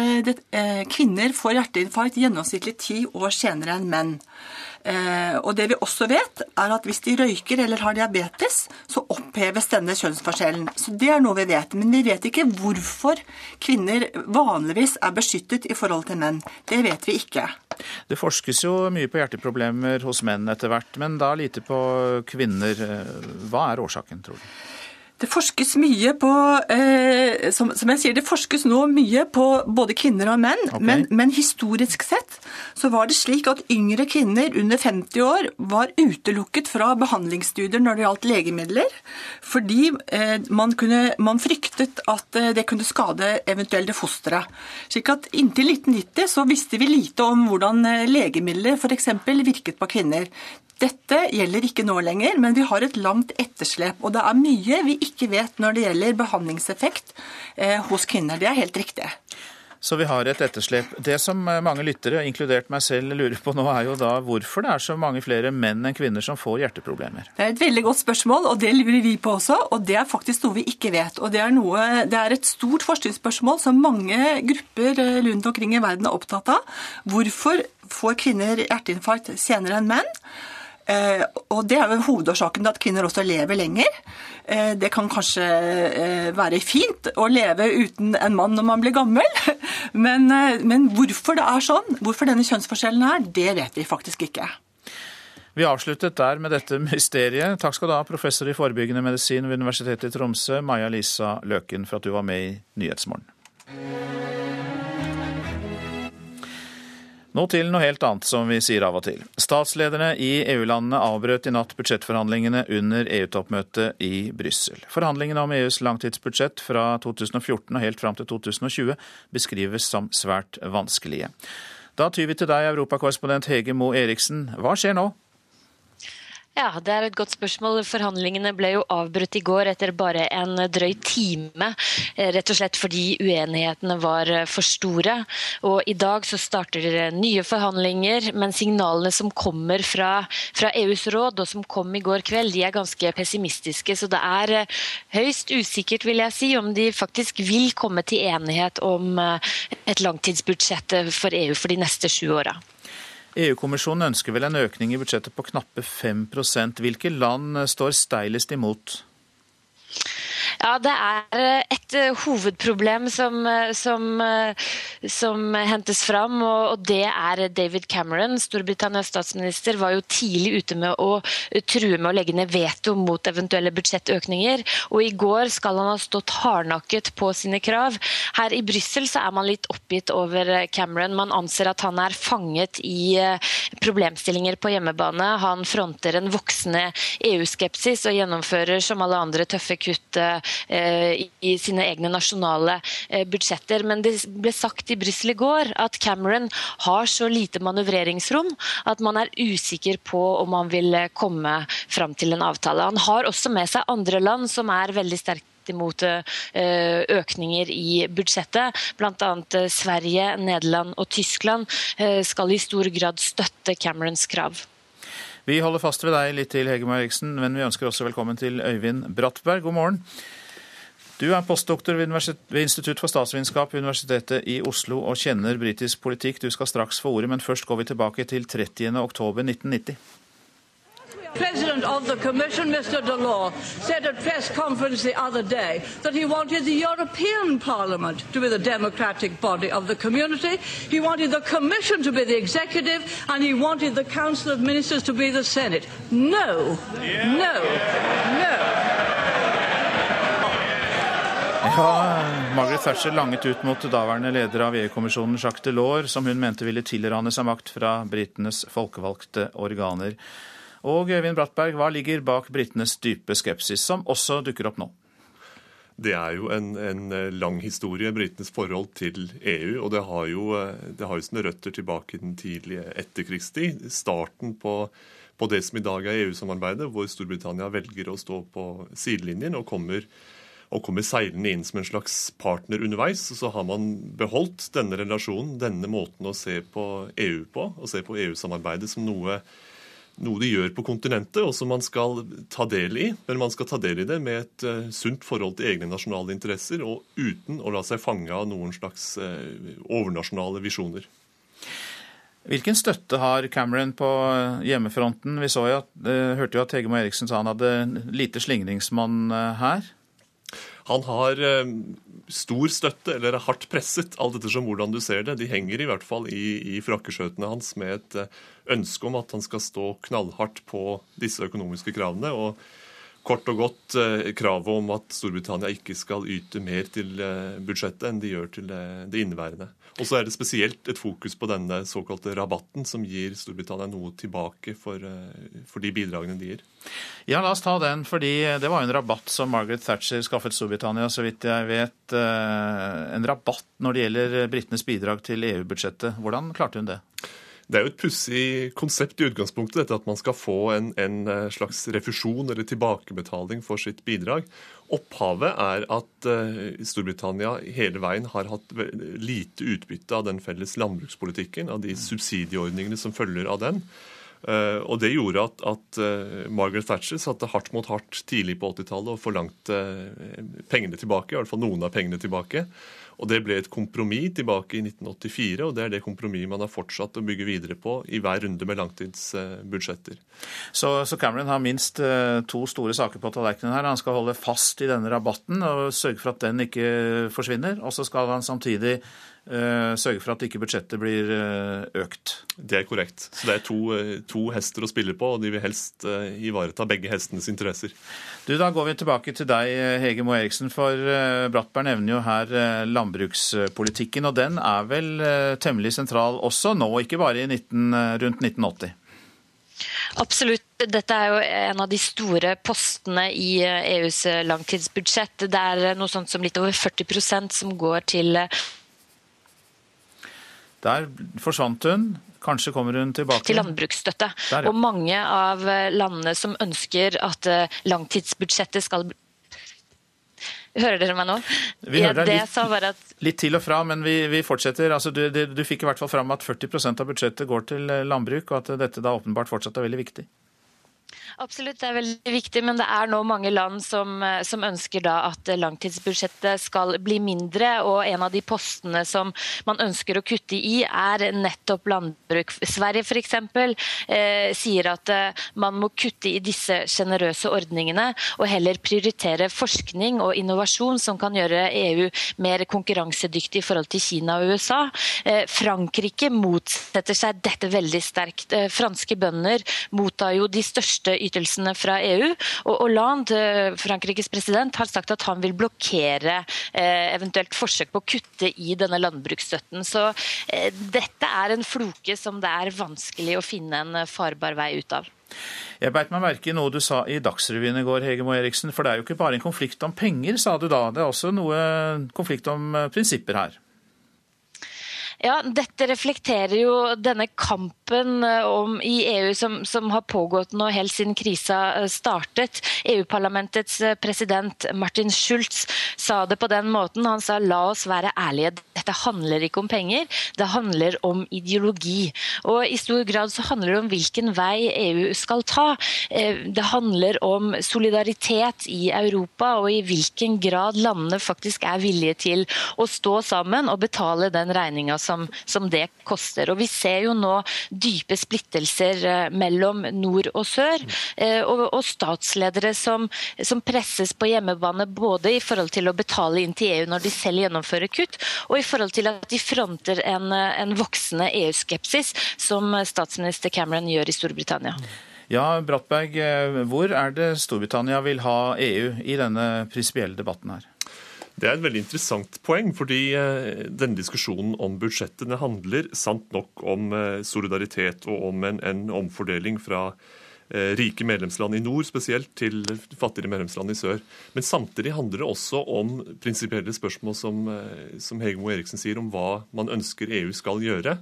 kvinner får hjerteinfarkt gjennomsnittlig ti år senere enn menn. Eh, og det vi også vet, er at hvis de røyker eller har diabetes, så oppheves denne kjønnsforskjellen. Så det er noe vi vet. Men vi vet ikke hvorfor kvinner vanligvis er beskyttet i forhold til menn. Det vet vi ikke. Det forskes jo mye på hjerteproblemer hos menn etter hvert, men da lite på kvinner. Hva er årsaken, tror du? Det forskes mye på eh, som, som, jeg sier, det forskes nå mye på både kvinner og menn. Okay. Men, men, historisk sett så var det slik at yngre kvinner under 50 år var utelukket fra behandlingsstudier når det gjaldt legemidler, fordi eh, man, kunne, man, fryktet at eh, det kunne skade eventuelle fostre. Slik at Inntil 1990 så visste vi lite om hvordan eh, legemidler f.eks. virket på kvinner. Dette gjelder ikke nå lenger, men vi har et langt etterslep. Og det er mye vi ikke vet når det gjelder behandlingseffekt eh, hos kvinner. Det er helt riktig. Så vi har et etterslep. Det som eh, mange lyttere, inkludert meg selv, lurer på nå, er jo da hvorfor det er så mange flere menn enn kvinner som får hjerteproblemer. Det er et veldig godt spørsmål, og det lurer vi på også. Og det er faktisk noe vi ikke vet. Og det er, noe, det er et stort forskningsspørsmål som mange grupper eh, rundt omkring i verden er opptatt av. Hvorfor får kvinner hjerteinfarkt senere enn menn? Eh, og Det er jo hovedårsaken til at kvinner også lever lenger. Eh, det kan kanskje eh, være fint å leve uten en mann når man blir gammel, men, men hvorfor det er sånn, hvorfor denne kjønnsforskjellen er, det vet vi faktisk ikke. Vi avsluttet der med dette mysteriet. Takk skal du ha, professor i forebyggende medisin ved Universitetet i Tromsø, Maja Lisa Løken, for at du var med i Nyhetsmorgen. Nå til noe helt annet, som vi sier av og til. Statslederne i EU-landene avbrøt i natt budsjettforhandlingene under EU-toppmøtet i Brussel. Forhandlingene om EUs langtidsbudsjett fra 2014 og helt fram til 2020 beskrives som svært vanskelige. Da tyr vi til deg, europakorrespondent Hege Moe Eriksen. Hva skjer nå? Ja, Det er et godt spørsmål. Forhandlingene ble jo avbrutt i går etter bare en drøy time. Eh, rett og slett fordi uenighetene var eh, for store. Og I dag så starter nye forhandlinger, men signalene som kommer fra, fra, EUs råd, og som kom i går kveld, de er ganske pessimistiske. Så det er eh, høyst usikkert, vil jeg si, om de faktisk vil komme til enighet om et langtidsbudsjett for EU for de neste sju åra. EU-kommisjonen ønsker vel en økning i budsjettet på knappe 5% Hvilke land står steilest imot? Ja, Det er eh, et eh, hovedproblem som, eh, som, som hentes fram, og det er David Cameron. Storbritannias statsminister var jo tidlig ute med å true med å legge ned veto mot eventuelle budsjettøkninger. Og i går skal han ha stått hardnakket på sine krav. Her i Brussel er man litt oppgitt over Cameron. Man anser at han er fanget i problemstillinger på hjemmebane. Han fronter en voksende EU-skepsis og gjennomfører som alle andre tøffe kutt i sine egne nasjonale eh, budsjetter. Men det ble sagt i Brussel i går at Cameron har så lite manøvreringsrom at man er usikker på om han vil eh, komme fram til en avtale. Han har også med seg andre land som er veldig sterkt imot økninger i budsjettet. Bl.a. Sverige, Nederland og Tyskland skal i stor grad støtte Camerons krav. Vi holder fast ved deg litt til, Hege Eriksen, men vi ønsker også velkommen til Øyvind Brattberg. God morgen. Du er postdoktor ved, ved Institutt for statsvitenskap ved Universitetet i Oslo og kjenner britisk politikk. Du skal straks få ordet, men først går vi tilbake til 30. oktober 1990. President of the Commission, Mr. Delors, said at press conference the other day that he wanted the European Parliament to be the democratic body of the community. He wanted the Commission to be the executive, and he wanted the Council of Ministers to be the Senate. No, no, no. Ja, Margaret Thatcher langet ut mot daværende leder av EU-kommisjonen Jacques Delors, som hun mente ville tilrane seg makt fra britenes folkevalgte organer. Og Øyvind Brattberg, hva ligger bak britenes dype skepsis, som også dukker opp nå? Det er jo en, en lang historie, britenes forhold til EU. Og det har jo, det har jo sine røtter tilbake i den tidlige etterkrigstid. Starten på på det som i dag er EU-samarbeidet, hvor Storbritannia velger å stå på sidelinjen og kommer, og kommer seilende inn som en slags partner underveis. Og Så har man beholdt denne relasjonen, denne måten å se på EU på, og se på EU-samarbeidet som noe, noe de gjør på kontinentet, og som man skal ta del i. Men man skal ta del i det med et uh, sunt forhold til egne nasjonale interesser, og uten å la seg fange av noen slags uh, overnasjonale visjoner. Hvilken støtte har Cameron på hjemmefronten? Vi så jo at, hørte jo at Hegemo Eriksen sa han hadde lite slingringsmann her. Han har uh, stor støtte, eller er hardt presset, alt ettersom hvordan du ser det. De henger i hvert fall i, i frakkeskjøtene hans med et ønske om at han skal stå knallhardt på disse økonomiske kravene. og kort og godt kravet om at Storbritannia ikke skal yte mer til budsjettet enn de gjør til det inneværende. Og så er det spesielt et fokus på denne såkalte rabatten, som gir Storbritannia noe tilbake for, eh, for, de bidragene de gir. Ja, la oss ta den, fordi det var jo en rabatt som Margaret Thatcher skaffet Storbritannia, så vidt jeg vet. Eh, en rabatt når det gjelder britenes bidrag til EU-budsjettet. Hvordan klarte hun det? Det er jo et pussig konsept i utgangspunktet, dette at man skal få en, en, eh, slags refusjon eller tilbakebetaling for sitt bidrag. Opphavet er at uh, Storbritannia hele veien har hatt lite utbytte av den felles landbrukspolitikken, av de subsidieordningene som følger av den. Uh, og Det gjorde at, at Margaret Thatcher satte hardt mot hardt tidlig på 80-tallet og forlangte pengene tilbake, i hvert fall noen av pengene tilbake. Og Det ble et kompromiss tilbake i 1984, og det er det kompromisset man har fortsatt å bygge videre på i hver runde med langtidsbudsjetter. Så, så Cameron har minst eh, to store saker på tallerkenen her. Han skal holde fast i denne rabatten og sørge for at den ikke forsvinner. Og så skal han samtidig sørge for at ikke budsjettet blir eh, økt. Det er korrekt. Så det er to, eh, to, hester å spille på, og de vil helst ivareta begge hestenes interesser. Du, Da går vi tilbake til deg, Hege Moe Eriksen. For Brattberg nevner jo her landbrukspolitikken, og den er vel temmelig sentral også nå, ikke bare 19, rundt 1980? Absolutt. Dette er jo en av de store postene i EUs langtidsbudsjett. Det er noe sånt som litt over 40% som går til der forsvant hun. Kanskje kommer hun tilbake? Til landbruksstøtte. Der, ja. Og mange av eh, landene som ønsker at eh, langtidsbudsjettet skal Hører dere meg nå? Vi hører deg litt, litt, til og fra, men vi, vi fortsetter. Altså, du, du, fikk i hvert fall fram at 40% av budsjettet går til eh, landbruk, og at dette da åpenbart fortsatt er veldig viktig. Absolutt, det er veldig viktig, men det er nå mange land som, eh, som, ønsker da at langtidsbudsjettet skal bli mindre. og En av de postene som man ønsker å kutte i, er nettopp landbruk. Sverige f.eks. Eh, sier at eh, man må kutte i disse sjenerøse ordningene og heller prioritere forskning og innovasjon som kan gjøre EU mer konkurransedyktig i forhold til Kina og USA. Eh, Frankrike motsetter seg dette veldig sterkt. Eh, franske bønder mottar jo de største ytelsene fra EU. Og Hollande, Frankrikes president, har sagt at han vil blokkere eh, eventuelt forsøk på å kutte i denne landbruksstøtten. Så eh, dette er en floke som det er vanskelig å finne en farbar vei ut av. Jeg beit meg merke i noe du sa i Dagsrevyen i går, Hege Moe Eriksen. For det er jo ikke bare en konflikt om penger, sa du da. Det er også noe konflikt om eh, prinsipper her. Ja, Dette reflekterer jo denne kampen eh, om, i EU som, som, har pågått nå helt siden krisa eh, startet. EU-parlamentets eh, president Martin Schulz sa det på den måten. Han sa la oss være ærlige, dette handler ikke om penger, det handler om ideologi. Og I stor grad så handler det om hvilken vei EU skal ta. Det handler om solidaritet i Europa og i hvilken grad landene faktisk er villige til å stå sammen og betale den regninga som, som, det koster. Og Vi ser jo nå dype splittelser eh, mellom nord og sør, eh, og, statsledere som, som, presses på hjemmebane både i forhold til å betale inn til EU når de selv gjennomfører kutt, og i forhold til at de fronter en, en voksende EU-skepsis, som statsminister Cameron gjør i Storbritannia. Ja, Brattberg, eh, hvor er det Storbritannia vil ha EU i denne prinsipielle debatten her? Det er et veldig interessant poeng, fordi eh, denne diskusjonen om budsjettene handler sant nok om eh, solidaritet og om en, en omfordeling fra eh, rike medlemsland i nord spesielt til fattigere medlemsland i sør. Men samtidig handler det også om prinsipielle spørsmål som, som Hegemo Eriksen sier, om hva man ønsker EU skal gjøre.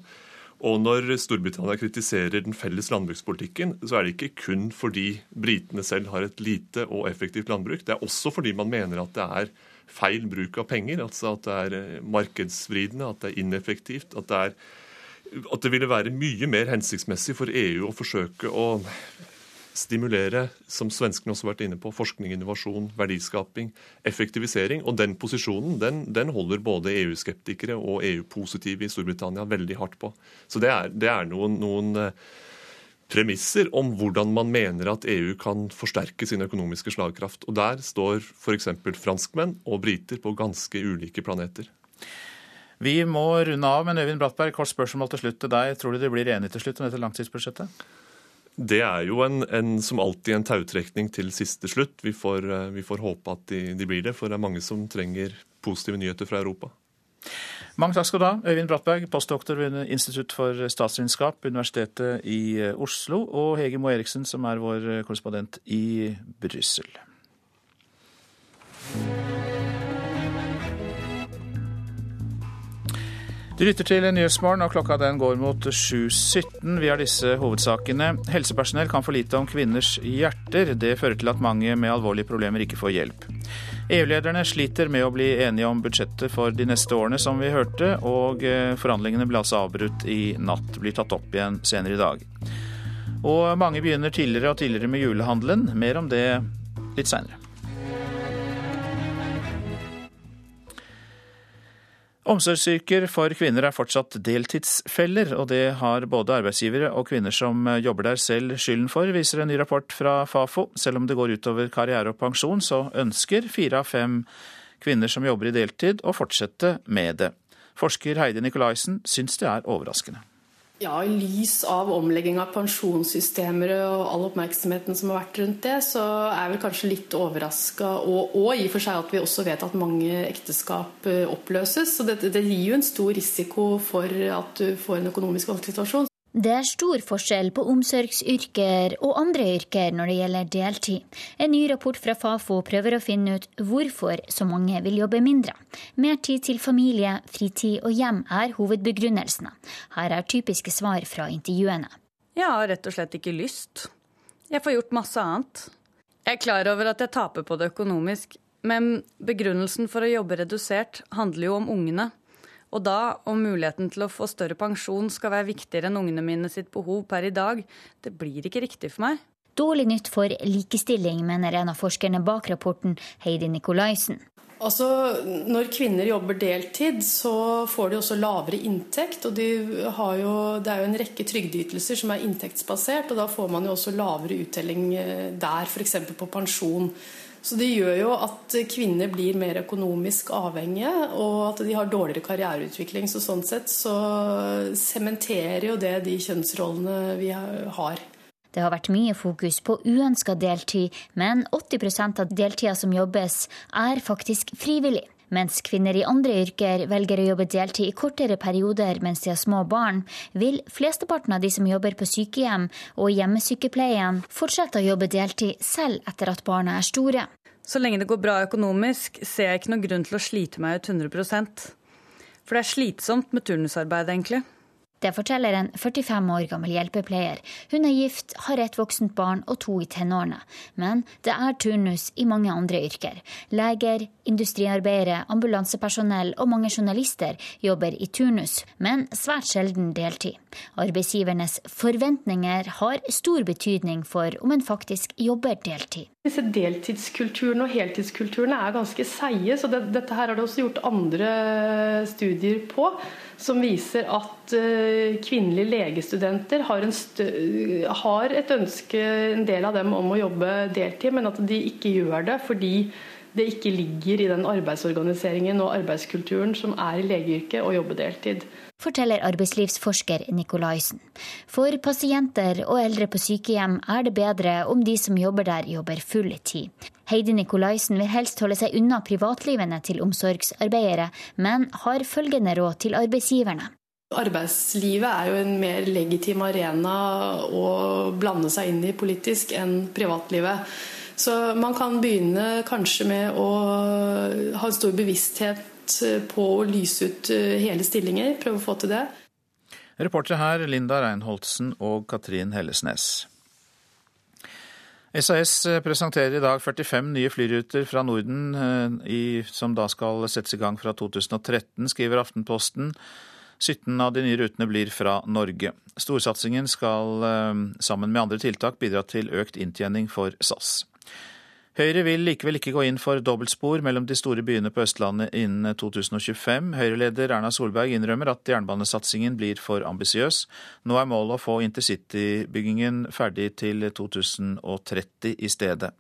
Og når Storbritannia kritiserer den felles landbrukspolitikken, så er det ikke kun fordi britene selv har et lite og effektivt landbruk. Det er også fordi man mener at det er feil bruk av penger. Altså at det er eh, markedsvridende, at det er ineffektivt. At det, er, at det ville være mye mer hensiktsmessig for EU å forsøke å stimulere, som svenskene også har vært inne på, forskning, innovasjon, verdiskaping, effektivisering. Og den posisjonen den, den holder både EU-skeptikere og EU-positive i Storbritannia veldig hardt på. Så det er, det er noen, noen eh, premisser om hvordan man mener at EU kan forsterke sin økonomiske slagkraft. Og der står f.eks. franskmenn og briter på ganske ulike planeter. Vi må runde av, men Øyvind Brattberg, kort spørsmål til slutt til deg. Tror du de blir enige til slutt om dette langtidsbudsjettet? Det er jo en, en, som alltid en tautrekning til siste slutt. Vi får, eh, vi får håpe at de, de, blir det, for det er mange som trenger positive nyheter fra Europa. Mange takk skal du ha, Øyvind Brattberg, postdoktor ved Institutt for statsvitenskap, Universitetet i eh, Oslo, og Hege Moe Eriksen, som er vår korrespondent i Brussel. Du lytter til Nyhetsmorgen, og klokka den går mot 7.17. Vi har disse hovedsakene. Helsepersonell kan for lite om kvinners hjerter. Det fører til at mange med alvorlige problemer ikke får hjelp. EU-lederne sliter med å bli enige om budsjettet for de neste årene, som vi hørte, og eh, forhandlingene ble altså avbrutt i natt. Blir tatt opp igjen senere i dag. Og mange begynner tidligere og tidligere med julehandelen. Mer om det litt seinere. Omsorgsyrker for kvinner er fortsatt deltidsfeller, og det har både arbeidsgivere og kvinner som jobber der selv skylden for, viser en ny rapport fra Fafo. Selv om det går utover karriere og pensjon, så ønsker fire av fem kvinner som jobber i deltid å fortsette med det. Forsker Heidi Nikolaisen syns det er overraskende. Ja, I lys av omlegging av pensjonssystemer og all oppmerksomheten som har vært rundt det, så er jeg kanskje litt overraska, og, og, i og for seg at vi også vet at mange ekteskap eh, oppløses. Så det, det gir jo en stor risiko for at du får en økonomisk vanskelig situasjon. Det er stor forskjell på omsorgsyrker og andre yrker når det gjelder deltid. En ny rapport fra Fafo prøver å finne ut hvorfor så mange vil jobbe mindre. Mer tid til familie, fritid og hjem er hovedbegrunnelsene. Her er typiske svar fra intervjuene. Jeg har rett og slett ikke lyst. Jeg får gjort masse annet. Jeg er klar over at jeg taper på det økonomisk, men begrunnelsen for å jobbe redusert handler jo om ungene. Og da, om muligheten til å få større pensjon skal være viktigere enn ungene mine sitt behov per i dag, det blir ikke riktig for meg. Dårlig nytt for likestilling, mener en av forskerne bak rapporten, Heidi Nikolaisen. Altså, Når kvinner jobber deltid, så får de også lavere inntekt. og de jo, Det er jo en rekke trygdeytelser som er inntektsbasert, og da får man jo også lavere uttelling eh, der, f.eks. på pensjon. Så det gjør jo at kvinner blir mer økonomisk avhengige, og at de har dårligere karriereutvikling. Så sånn sett så sementerer jo det de kjønnsrollene vi har. Det har vært mye fokus på uønska deltid, men 80% av deltida som jobbes, er faktisk frivillig. Mens kvinner i andre yrker velger å jobbe deltid i kortere perioder mens de har små barn, vil flesteparten av de som jobber på sykehjem og hjemmesykepleien, fortsette å jobbe deltid selv etter at barna er store. Så lenge det går bra økonomisk, ser jeg ikke noen grunn til å slite meg ut 100% For det er slitsomt med turnusarbeid, egentlig. Det forteller en 45 år gammel hjelpepleier. Hun er gift, har et voksent barn og to i tenårene. Men det er turnus i mange andre yrker. Leger, industriarbeidere, ambulansepersonell og mange journalister jobber i turnus, men svært sjelden deltid. Arbeidsgivernes forventninger har stor betydning for om en faktisk jobber deltid. Disse deltidskulturene og heltidskulturene er ganske seige, så det, dette her har det også gjort andre studier på som viser at eh, kvinnelige legestudenter har, har, et ønske, en del av dem, om å jobbe deltid, men at de ikke gjør det fordi det ikke ligger i den arbeidsorganiseringen og arbeidskulturen som er i legeyrket å jobbe deltid. Forteller arbeidslivsforsker Nikolaisen. For pasienter og eldre på sykehjem er det bedre om de som jobber der, jobber full tid. Heidi Nikolaisen vil helst holde seg unna privatlivene til omsorgsarbeidere, men har følgende råd til arbeidsgiverne. Arbeidslivet er jo en mer legitim arena å blande seg inn i politisk enn privatlivet. Så man kan begynne kanskje med å ha en stor bevissthet på å lyse ut hele stillinger. Prøve å få til det. Reportere her Linda Reinholdsen og Katrin Hellesnes. SAS presenterer i dag 45 nye flyruter fra Norden eh, i, som da skal settes i gang fra 2013, skriver Aftenposten. 17 av de nye rutene blir fra Norge. Storsatsingen skal eh, sammen med andre tiltak bidra til økt inntjening for SAS. Høyre vil likevel ikke gå inn for dobbeltspor mellom de store byene på Østlandet innen 2025. Høyre-leder Erna Solberg innrømmer at jernbanesatsingen blir for ambisiøs. Nå er målet å få intercitybyggingen ferdig til 2030 i stedet.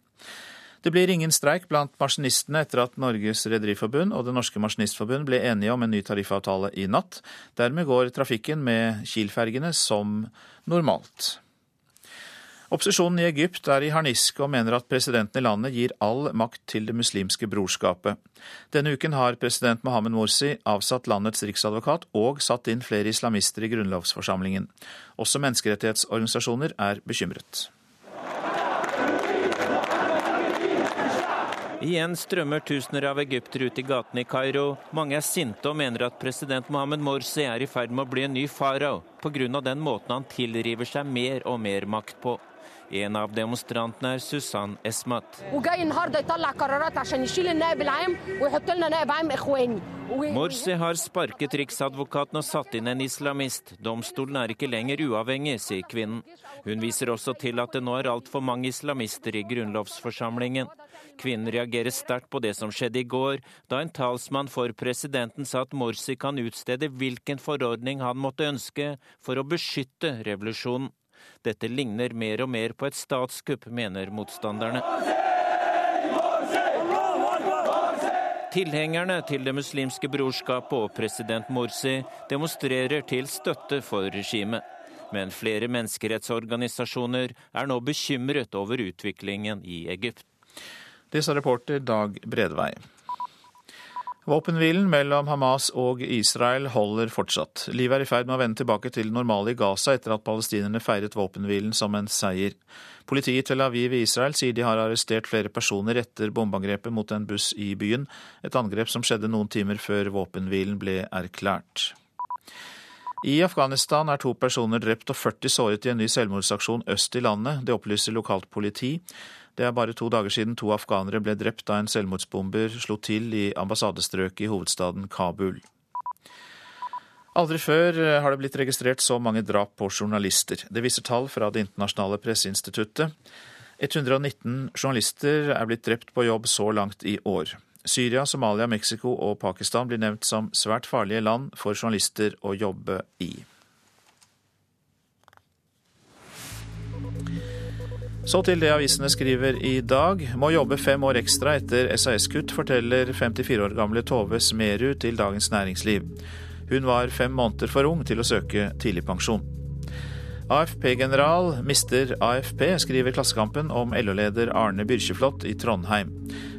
Det blir ingen streik blant maskinistene etter at Norges Rederiforbund og Det norske maskinistforbund ble enige om en ny tariffavtale i natt. Dermed går trafikken med Kiel-fergene som normalt. Opposisjonen i Egypt er i harniske og mener at presidenten i landet gir all makt til Det muslimske brorskapet. Denne uken har president Mohammed Morsi avsatt landets riksadvokat og satt inn flere islamister i grunnlovsforsamlingen. Også menneskerettighetsorganisasjoner er bekymret. Igjen strømmer tusener av egyptere ut i gatene i Kairo. Mange er sinte og mener at president Mohammed Morsi er i ferd med å bli en ny farao pga. den måten han tilriver seg mer og mer makt på. En av demonstrantene er Susann Esmat. Morsi har sparket riksadvokaten og satt inn en islamist. Domstolen er ikke lenger uavhengig, sier kvinnen. Hun viser også til at det nå er altfor mange islamister i grunnlovsforsamlingen. Kvinnen reagerer sterkt på det som skjedde i går, da en talsmann for presidenten sa at Morsi kan utstede hvilken forordning han måtte ønske for å beskytte revolusjonen. Dette ligner mer og mer på et statskupp, mener motstanderne. Tilhengerne til Det muslimske brorskapet og president Morsi demonstrerer til støtte for regimet. Men flere menneskerettsorganisasjoner er nå bekymret over utviklingen i Egypt. Det sa reporter Dag Bredvei. Våpenhvilen mellom Hamas og Israel holder fortsatt. Livet er i ferd med å vende tilbake til normale i Gaza etter at palestinerne feiret våpenhvilen som en seier. Politiet i Tel Aviv i Israel sier de har arrestert flere personer etter bombeangrepet mot en buss i byen, et angrep som skjedde noen timer før våpenhvilen ble erklært. I Afghanistan er to personer drept og 40 såret i en ny selvmordsaksjon øst i landet. Det opplyser lokalt politi. Det er bare to dager siden to afghanere ble drept da en selvmordsbomber slo til i ambassadestrøket i hovedstaden Kabul. Aldri før har det blitt registrert så mange drap på journalister. Det viser tall fra Det internasjonale presseinstituttet. 119 journalister er blitt drept på jobb så langt i år. Syria, Somalia, Mexico og Pakistan blir nevnt som svært farlige land for journalister å jobbe i. Så til det avisene skriver i dag. Må jobbe fem år ekstra etter SAS-kutt, forteller 54 år gamle Tove Smerud til Dagens Næringsliv. Hun var fem måneder for ung til å søke tidligpensjon. AFP-general mister AFP, skriver Klassekampen om LO-leder Arne Byrkjeflot i Trondheim.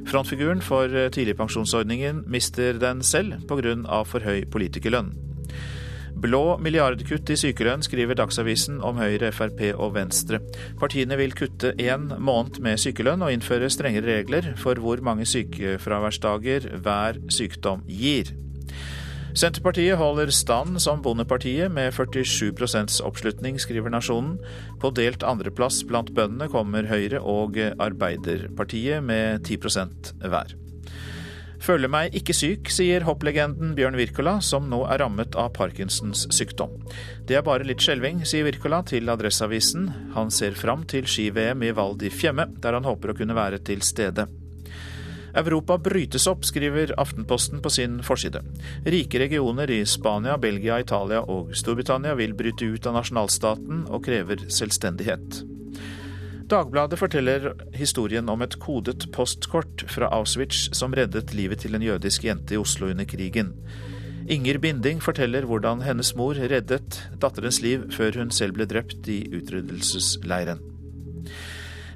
Frontfiguren for tidligpensjonsordningen mister den selv pga. for høy politikerlønn. Blå milliardkutt i sykelønn, skriver Dagsavisen om Høyre, Frp og Venstre. Partiene vil kutte én måned med sykelønn og innføre strengere regler for hvor mange sykefraværsdager hver sykdom gir. Senterpartiet holder stand som Bondepartiet med 47% oppslutning, skriver Nasjonen. På delt andreplass blant bøndene kommer Høyre og Arbeiderpartiet med 10 hver. Føler meg ikke syk, sier hopplegenden Bjørn Wirkola, som nå er rammet av Parkinsons sykdom. Det er bare litt skjelving, sier Wirkola til Adresseavisen. Han ser fram til ski-VM i Val di Fiemme, der han håper å kunne være til stede. Europa brytes opp, skriver Aftenposten på sin forside. Rike regioner i Spania, Belgia, Italia og Storbritannia vil bryte ut av nasjonalstaten og krever selvstendighet. Dagbladet forteller historien om et kodet postkort fra Auschwitz som reddet livet til en jødisk jente i Oslo under krigen. Inger Binding forteller hvordan hennes mor reddet datterens liv før hun selv ble drept i utryddelsesleiren.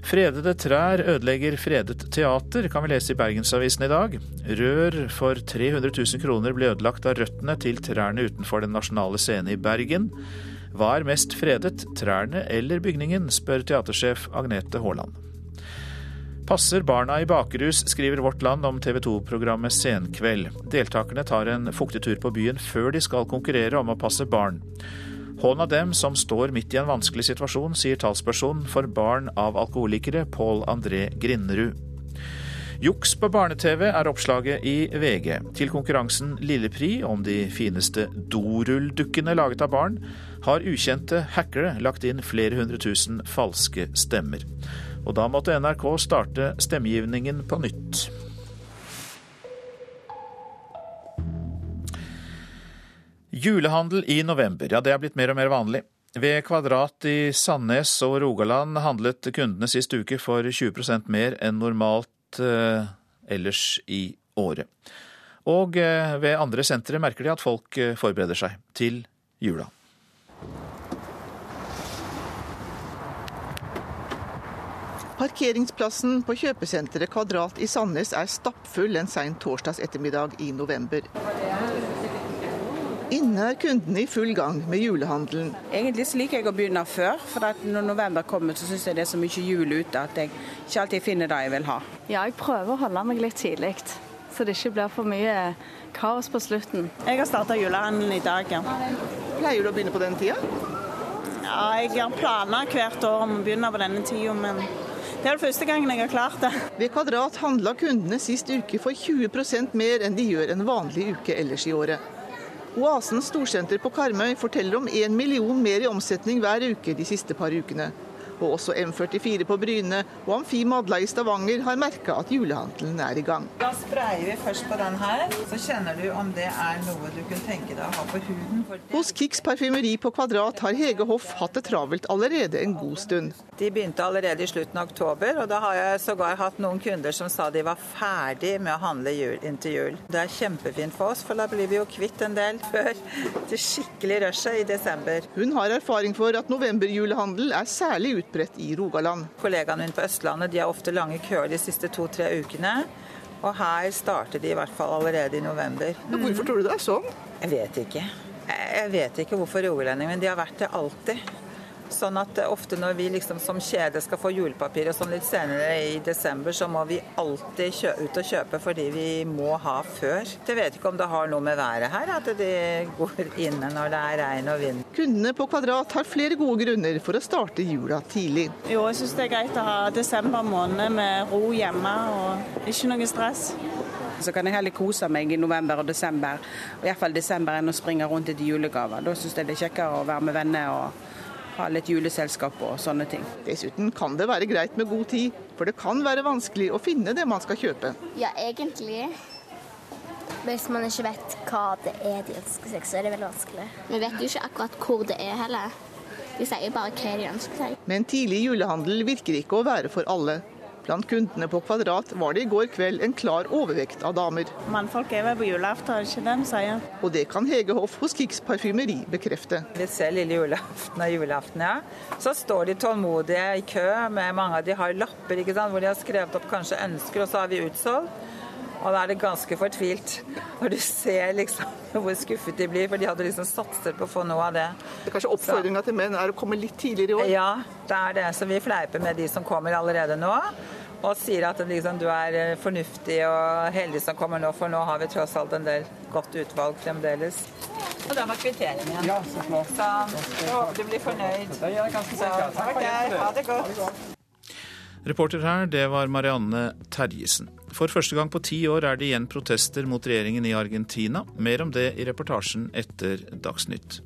Fredede trær ødelegger fredet teater, kan vi lese i Bergensavisen i dag. Rør for 300 000 kroner ble ødelagt av røttene til trærne utenfor Den nasjonale scene i Bergen. Hva er mest fredet, trærne eller bygningen, spør teatersjef Agnete Haaland. Passer barna i bakrus, skriver Vårt Land om TV 2-programmet Senkveld. Deltakerne tar en fuktig tur på byen før de skal konkurrere om å passe barn. Hån av dem som står midt i en vanskelig situasjon, sier talsperson for barn av alkoholikere Pål André Grinderud. Juks på barne-TV er oppslaget i VG. Til konkurransen Lillepri om de fineste dorulldukkene laget av barn, har ukjente hackere lagt inn flere hundre tusen falske stemmer. Og da måtte NRK starte stemmegivningen på nytt. Julehandel i november, ja det er blitt mer og mer vanlig. Ved Kvadrat i Sandnes og Rogaland handlet kundene sist uke for 20% mer enn normalt eh, ellers i året. Og eh, ved andre sentre merker de at folk eh, forbereder seg til jula. Parkeringsplassen på kjøpesenteret Kvadrat i Sandnes er stappfull en sein torsdags ettermiddag i november. Inne er kundene i full gang med julehandelen. Egentlig så liker jeg å begynne før, for når november kommer så syns jeg det er så mye jul ute at jeg ikke alltid finner det jeg vil ha. Ja, jeg prøver å holde meg litt tidlig, så det ikke blir for mye kaos på slutten. Jeg har starta julehandelen i dag, ja. Pleier du å begynne på den tida? Ja, jeg har planer hvert år om å begynne på denne tida, men det er det første gangen jeg har klart det. Ved Kvadrat handla kundene sist uke for 20% mer enn de gjør en vanlig uke ellers i året. Oasen storsenter på Karmøy forteller om 1 million mer i omsetning hver uke de siste par ukene. Og også M44 på Bryne og Amfi Madla i Stavanger har merka at julehandelen er i gang. Da sprayer vi først på den her, så kjenner du om det er noe du kunne tenke deg å ha på huden. Hos Kicks parfymeri på Kvadrat har Hege Hoff hatt det travelt allerede en god stund. De begynte allerede i slutten av oktober, og da har jeg sågar hatt noen kunder som sa de var ferdig med å handle jul, inntil jul. Det er kjempefint for oss, for da blir vi jo kvitt en del før det skikkelig rushet i desember. Hun har erfaring for at novemberjulehandel er særlig utbredt i Rogaland. Kollegaene mine på Østlandet de har ofte lange køer de siste to-tre ukene. Og her starter de i hvert fall allerede i november. Men hvorfor tror du det er sånn? Jeg vet ikke. Jeg vet ikke hvorfor rogalendingene, men de har vært det alltid. Sånn at ofte når vi liksom som kjede skal få julepapir og sånn litt senere i desember, så må vi alltid ut og kjøpe fordi vi må ha før. Jeg vet ikke om det har noe med været her, at de går inne når det er regn og vind. Kundene på Kvadrat har flere gode grunner for å starte jula tidlig. Jo, jeg syns det er greit å ha desember måned med ro hjemme og ikke noe stress. Så kan jeg heller kose meg i november og desember, og iallfall desember enn å springe rundt etter julegaver. Da syns jeg det er kjekkere å være med venner og ha litt juleselskap og sånne ting. Dessuten kan det være greit med god tid, for det kan være vanskelig å finne det man skal kjøpe. Ja, egentlig. Hvis man ikke vet hva det er de ønsker seg, så er det veldig vanskelig. Vi vet jo ikke akkurat hvor det er heller. De sier bare hva de ønsker seg. Men tidlig julehandel virker ikke å være for alle. Blant kundene på Kvadrat var det i går kveld en klar overvekt av damer. Mannfolk er vel på julaften, ikke det de sier? Og det kan Hege Hoff hos Kicks parfymeri bekrefte. Vi ser lille julaften og julaften, ja. Så står de tålmodige i kø med mange av de har lapper ikke sant, hvor de har skrevet opp kanskje ønsker, og så har vi utsolgt. Og da er det ganske fortvilt når du ser liksom hvor skuffet de blir, for de hadde liksom satset på å få noe av det. det kanskje Oppfordringa til menn er å komme litt tidligere i år? Ja, det er det. Så vi fleiper med de som kommer allerede nå. Og sier at liksom, du er eh, fornuftig og heldig som kommer nå, for nå har vi tross alt en del godt utvalg fremdeles. Og da var kvitteringen. Ja, så flott. Så jeg håper du blir fornøyd. Det gjør jeg ganske sikkert. Takk, ha det godt. Reporter her, det var Marianne Terjesen. For første gang på ti år er det igjen protester mot regjeringen i Argentina. Mer om det i reportasjen etter Dagsnytt.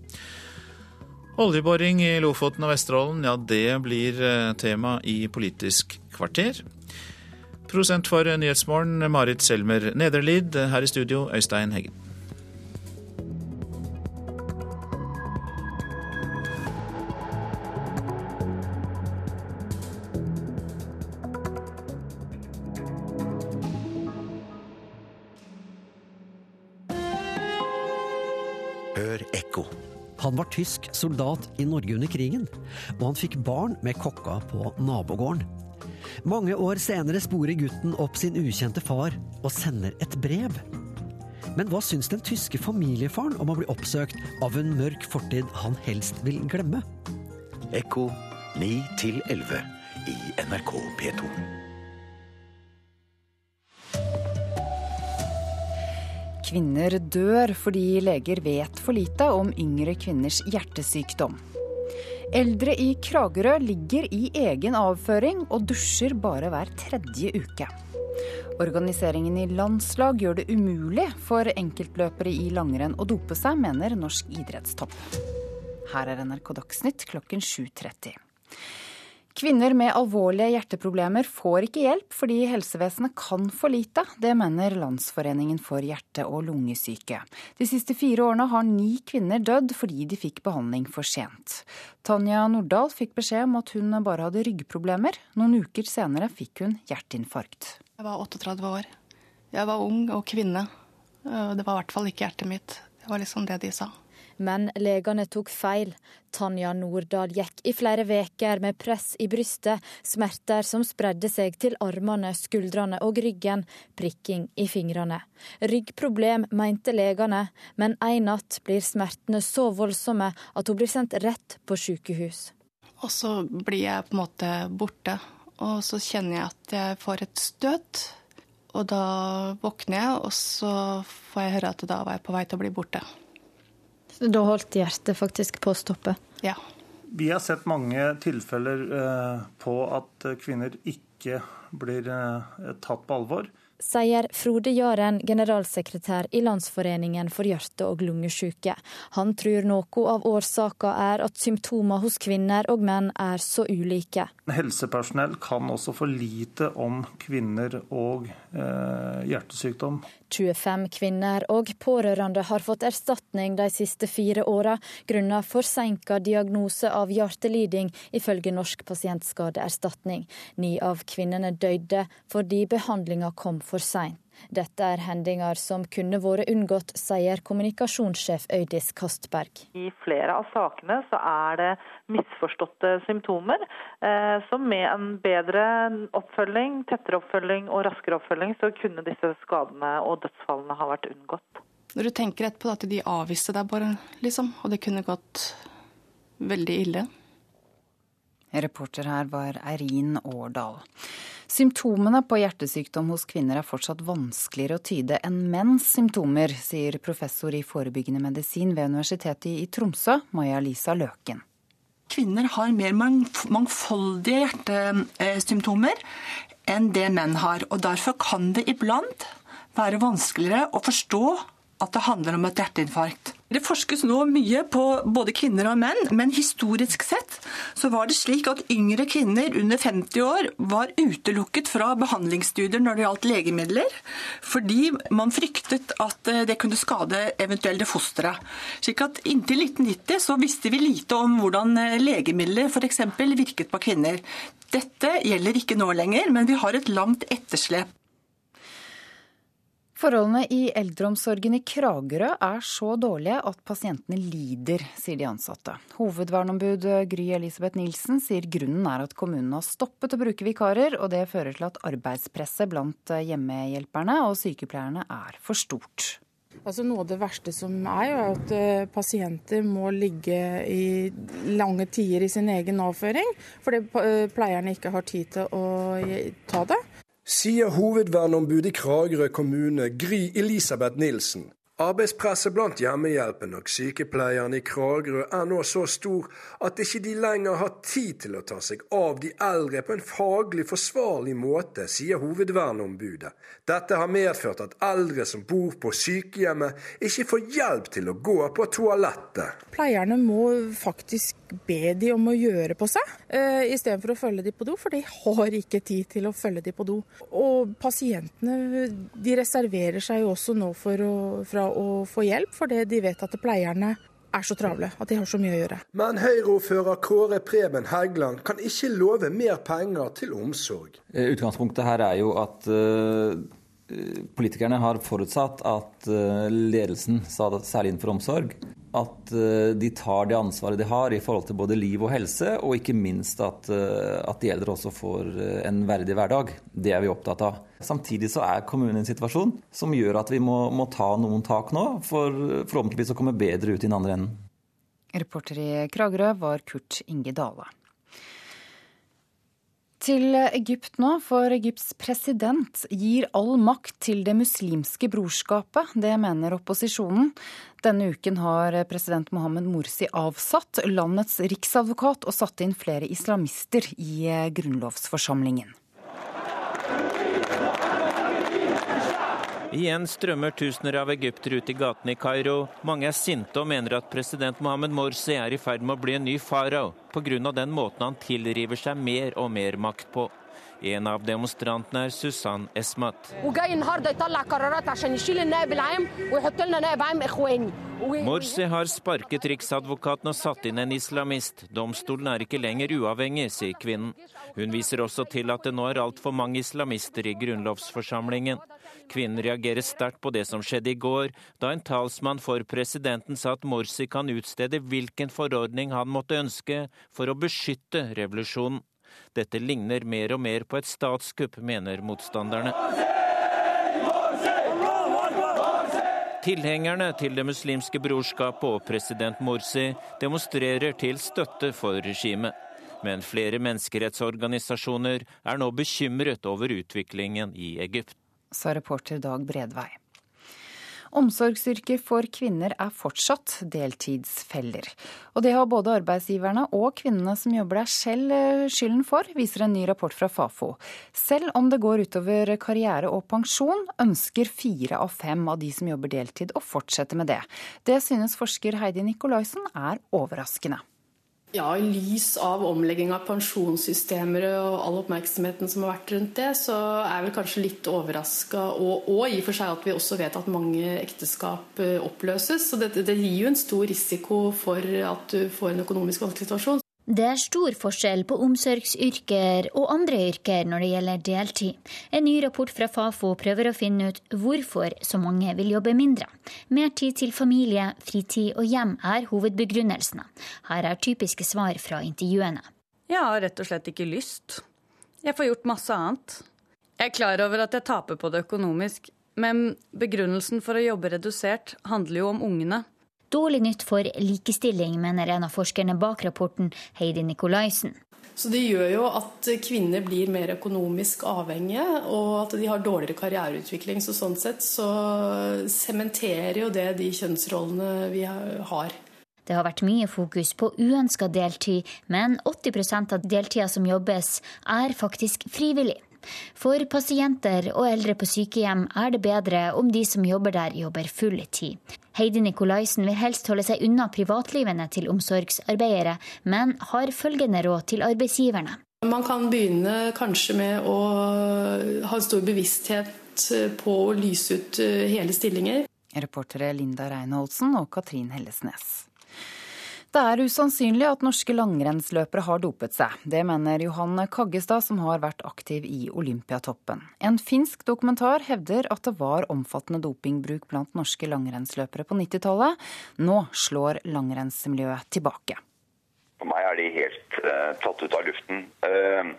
Oljeboring i Lofoten og Vesterålen, ja det blir eh, tema i Politisk kvarter. Prosent for Nyhetsmorgen, Marit Selmer Nederlid. Her i studio, Øystein Heggen. Var tysk soldat i Norge under krigen, og han fikk barn med kokka på nabogården. Mange år senere sporer gutten opp sin ukjente far og sender et brev. Men hva syns den tyske familiefaren om å bli oppsøkt av en mørk fortid han helst vil glemme? Ekko 9 11 i NRK P2. Kvinner dør fordi leger vet for lite om yngre kvinners hjertesykdom. Eldre i Kragerø ligger i egen avføring og dusjer bare hver tredje uke. Organiseringen i landslag gjør det umulig for enkeltløpere i langrenn å dope seg, mener norsk idrettstopp. Her er NRK Dagsnytt klokken 7.30. Kvinner med alvorlige hjerteproblemer får ikke hjelp fordi helsevesenet kan for lite. Det mener Landsforeningen for hjerte- og lungesyke. De siste fire årene har ni kvinner dødd fordi de fikk behandling for sent. Tanja Nordahl fikk beskjed om at hun bare hadde ryggproblemer. Noen uker senere fikk hun hjerteinfarkt. Jeg var 38 år. Jeg var ung og kvinne. Det var i hvert fall ikke hjertet mitt. Det var liksom det de sa. Men legene tok feil. Tanja Nordahl gikk i flere veker med press i brystet, smerter som spredde seg til armene, skuldrene og ryggen, prikking i fingrene. Ryggproblem, mente legene, men en natt blir smertene så voldsomme at hun blir sendt rett på sykehus. Og så blir jeg på en måte borte, og så kjenner jeg at jeg får et støt. Og da våkner jeg, og så får jeg høre at da var jeg på vei til å bli borte. Da holdt hjertet faktisk på å stoppe? Ja. Vi har sett mange tilfeller eh, på at kvinner ikke blir eh, tatt på alvor. Sier Frode Jaren, generalsekretær i Landsforeningen for hjerte- og lungesyke. Han tror noe av årsaka er at symptomer hos kvinner og menn er så ulike. Helsepersonell kan også for lite om kvinner og eh, hjertesykdom. 25 kvinner og pårørende har fått erstatning de siste fire åra grunnet forsinka diagnose av hjerteliding, ifølge Norsk pasientskadeerstatning. Ni av kvinnene døde fordi behandlinga kom for seint. Dette er hendinger som kunne vært unngått, sier kommunikasjonssjef Øydis Kastberg. I flere av sakene så er det misforståtte symptomer, eh, som med en bedre oppfølging, tettere oppfølging og raskere oppfølging, så kunne disse skadene og dødsfallene ha vært unngått. Når du tenker etterpå at de avviste deg bare, liksom, og det kunne gått veldig ille. Reporter her var Eirin Årdal. Symptomene på hjertesykdom hos kvinner er fortsatt vanskeligere å tyde enn menns symptomer, sier professor i forebyggende medisin ved Universitetet i Tromsø, Maja-Lisa Løken. Kvinner har mer mangfoldige hjertesymptomer enn det menn har. og Derfor kan det iblant være vanskeligere å forstå at det handler om et hjerteinfarkt. Det forskes nå mye på både kvinner og menn, men historisk sett så var det slik at yngre kvinner under 50 år var utelukket fra behandlingsstudier når det gjaldt legemidler, fordi man fryktet at eh, det kunne skade eventuelle fostre. Slik at Inntil 1990 så visste vi lite om hvordan eh, legemidler f.eks. virket på kvinner. Dette gjelder ikke nå lenger, men vi har et langt etterslep. Forholdene i eldreomsorgen i Kragerø er så dårlige at pasientene lider, sier de ansatte. Hovedvernombud Gry Elisabeth Nilsen sier grunnen er at kommunen har stoppet å bruke vikarer, og det fører til at arbeidspresset blant hjemmehjelperne og sykepleierne er for stort. Altså Noe av det verste som er, er at eh, pasienter må ligge i lange tider i sin egen avføring, fordi eh, pleierne ikke har tid til å ta det sier hovedverneombudet i Kragerø kommune, Gry Elisabeth Nilsen. Arbeidspresset blant hjemmehjelpen og sykepleierne i Kragerø er nå så stor at ikke de lenger har tid til å ta seg av de eldre på en faglig forsvarlig måte, sier hovedverneombudet. Dette har medført at eldre som bor på sykehjemmet, ikke får hjelp til å gå på toalettet. Pleierne må faktisk be de om å gjøre på seg, uh, istedenfor å følge de på do, for de har ikke tid til å følge de på do. Og pasientene de reserverer seg jo også nå for å, fra å få hjelp, fordi de vet at pleierne er så travle, at de har så mye å gjøre. Men Høyre-ordfører Kåre Preben Heggeland kan ikke love mer penger til omsorg. Eh, utgangspunktet her er jo at uh, politikerne har forutsatt at ledelsen, særlig innenfor omsorg, at uh, de tar det ansvaret de har i forhold til både liv og helse, og ikke minst at, at de eldre også får en verdig hverdag. Det er vi opptatt av. Samtidig så er kommunen i en situasjon som gjør at vi må, må ta noen tak nå, for forhåpentligvis å komme bedre ut i den andre enden. Reporter i Kragerø var Kurt Inge Dale. Til Egypt nå, for Egypts president gir all makt til Det muslimske brorskapet. Det mener opposisjonen. Denne uken har president Mohammed Morsi avsatt landets riksadvokat og satt inn flere islamister i grunnlovsforsamlingen. Igjen strømmer tusener av egyptere ut i gatene i Kairo. Mange er sinte og mener at president Mohammed Morsi er i ferd med å bli en ny farao pga. den måten han tilriver seg mer og mer makt på. En av demonstrantene er Susann Esmat. Morsi har sparket riksadvokaten og satt inn en islamist. Domstolen er ikke lenger uavhengig, sier kvinnen. Hun viser også til at det nå er altfor mange islamister i grunnlovsforsamlingen. Kvinnen reagerer sterkt på det som skjedde i går, da en talsmann for presidenten sa at Morsi kan utstede hvilken forordning han måtte ønske for å beskytte revolusjonen. Dette ligner mer og mer på et statskupp, mener motstanderne. Tilhengerne til Det muslimske brorskapet og president Morsi demonstrerer til støtte for regimet. Men flere menneskerettsorganisasjoner er nå bekymret over utviklingen i Egypt. Sa reporter Dag Bredvei. Omsorgsyrker for kvinner er fortsatt deltidsfeller. Og det har både arbeidsgiverne og kvinnene som jobber der selv eh, skylden for, viser en ny rapport fra Fafo. Selv om det går utover karriere og pensjon, ønsker fire av fem av de som jobber deltid å fortsette med det. Det synes forsker Heidi Nikolaisen er overraskende. Ja, I lys av omlegging av pensjonssystemer og all oppmerksomheten som har vært rundt det, så er jeg vel kanskje litt overraska, og, og, i og for seg at vi også vet at mange ekteskap eh, oppløses. Så det, det gir jo en stor risiko for at du får en økonomisk vanskelig. Det er stor forskjell på omsorgsyrker og andre yrker når det gjelder deltid. En ny rapport fra Fafo prøver å finne ut hvorfor så mange vil jobbe mindre. Mer tid til familie, fritid og hjem er hovedbegrunnelsene. Her er typiske svar fra intervjuene. Jeg har rett og slett ikke lyst. Jeg får gjort masse annet. Jeg er klar over at jeg taper på det økonomisk, men begrunnelsen for å jobbe redusert handler jo om ungene. Dårlig nytt for likestilling, mener en av forskerne bak rapporten, Heidi Nikolaisen. Så Det gjør jo at kvinner blir mer økonomisk avhengige, og at de har dårligere karriereutvikling. Så Sånn sett så sementerer jo det de kjønnsrollene vi har. Det har vært mye fokus på uønska deltid, men 80% av deltida som jobbes, er faktisk frivillig. For pasienter og eldre på sykehjem er det bedre om de som jobber der, jobber full tid. Heidi Nikolaisen vil helst holde seg unna privatlivene til omsorgsarbeidere, men har følgende råd til arbeidsgiverne. Man kan begynne kanskje med å ha en stor bevissthet på å lyse ut eh, hele stillinger. Reportere Linda Reinholdsen og Katrin Hellesnes. Det er usannsynlig at norske langrennsløpere har dopet seg. Det mener Johan Kaggestad, som har vært aktiv i Olympiatoppen. En finsk dokumentar hevder at det var omfattende dopingbruk blant norske langrennsløpere på 90-tallet. Nå slår langrennsmiljøet tilbake. For meg er de helt uh, tatt ut av luften. Uh,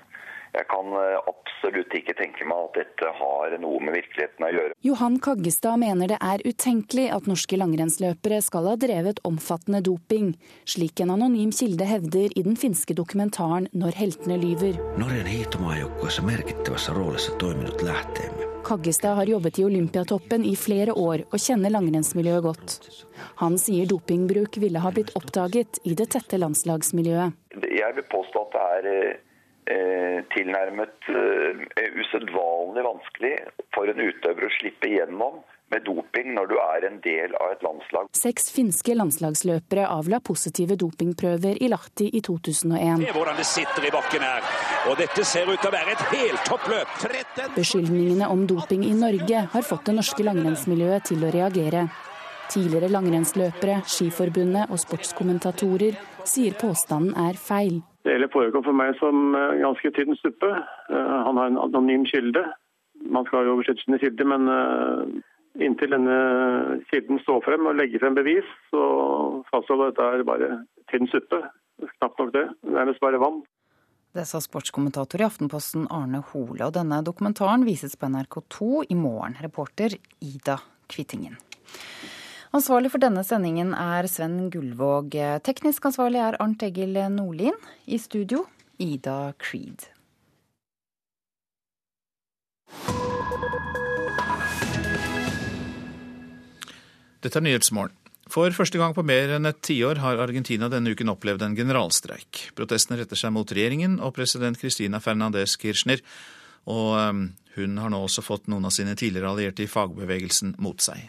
jeg kan eh, absolutt ikke tenke meg at dette har noe med virkeligheten å gjøre. Johan Kaggestad mener det er utenkelig at norske langrennsløpere skal ha drevet omfattende doping, slik en anonym kilde hevder i den finske dokumentaren 'Når heltene lyver'. Norjan hiihtomaajoukkueessa merkittävässä roolissa toiminut lähteemme. Kaggestad har jobbet i Olympiatoppen i flere år og kjenner langrennsmiljøet godt. Han sier dopingbruk ville ha blitt oppdaget i det tette landslagsmiljøet. Jeg vil påstå at det er Eh, tilnærmet eh, usedvanlig vanskelig for en utøver å slippe gjennom med doping når du er en del av et landslag. Seks finske landslagsløpere avla positive dopingprøver i Lahti i 2001. Se hvordan det sitter i bakken her. Og dette ser ut til å være et heltoppløp. 13... Beskyldningene om doping i Norge har fått det norske langrennsmiljøet til å reagere. Tidligere langrennsløpere, Skiforbundet og sportskommentatorer sier påstanden er feil. Det hele foregår for meg som eh, ganske tynn suppe. Eh, han har en anonym kilde. Man skal jo beskytte sine kilder, men eh, inntil denne kilden står frem og legger frem bevis, så fastholder dette er bare tynn suppe. Knapt nok det. Nærmest bare vann. Det sa sportskommentator i Aftenposten Arne Hole. Og denne dokumentaren vises på NRK2 i morgen. Reporter Ida Kvittingen. Ansvarlig for denne sendingen er Sven Gullvåg. Teknisk ansvarlig er Arnt Egil Nordlien. I studio Ida Creed. Dette er Nyhetsmorgen. For første gang på mer enn et tiår har Argentina denne uken opplevd en generalstreik. Protestene retter seg mot regjeringen og president Cristina Fernandez Kirchner, og um, hun har nå også fått noen av sine tidligere allierte i fagbevegelsen mot seg.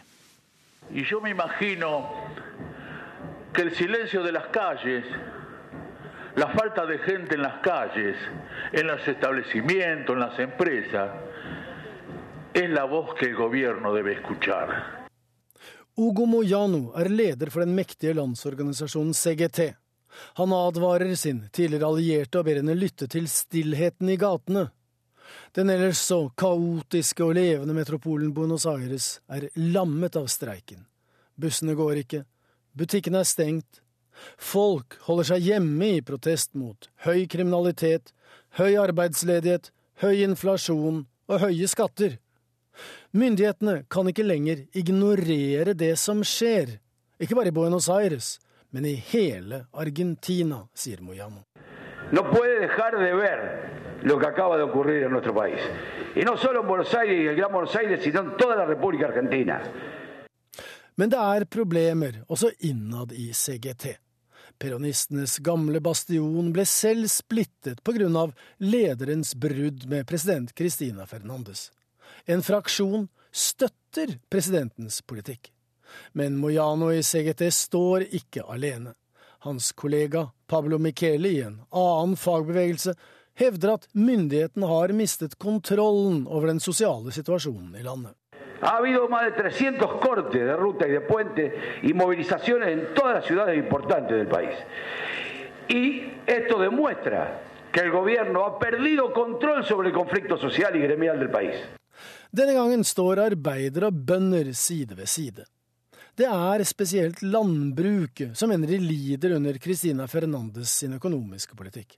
Y yo me imagino que el silencio de las calles, la falta de gente en las calles, en los establecimientos, en las empresas, es la voz que el gobierno debe escuchar. Ugo Moyano er leder for den mektige landsorganisasjonen CGT. Han advarer sin tidligere allierte og ber henne lytte til stillheten i gatene. Den ellers så kaotiske og levende metropolen Buenos Aires er lammet av streiken. Bussene går ikke, butikkene er stengt, folk holder seg hjemme i protest mot høy kriminalitet, høy arbeidsledighet, høy inflasjon og høye skatter. Myndighetene kan ikke lenger ignorere det som skjer, ikke bare i Buenos Aires, men i hele Argentina, sier Moyano. No puede dejar de ver lo que acaba de ocurrir en nuestro país. Y no solo en Buenos Aires y el Gran Buenos Aires, sino en toda la República Argentina. Men det er problemer også innad i CGT. Peronistenes gamle bastion ble selv splittet av lederens brudd med president Cristina Fernandes. En fraksjon støtter presidentens politikk. Men Moyano i CGT står ikke alene. Hans kollega Pablo Michele i en annen fagbevegelse hevder at myndighetene har mistet kontrollen over den sosiale situasjonen i landet. Ha habido más de 300 cortes de ruta y de puente y movilizaciones en todas las ciudades importantes del país. Y esto demuestra que el gobierno ha perdido control sobre el conflicto social y gremial del país. Denne gangen står arbeidere og bønder side ved side. Det er spesielt landbruket som mener de lider under Cristina Fernandes sin økonomiske politikk.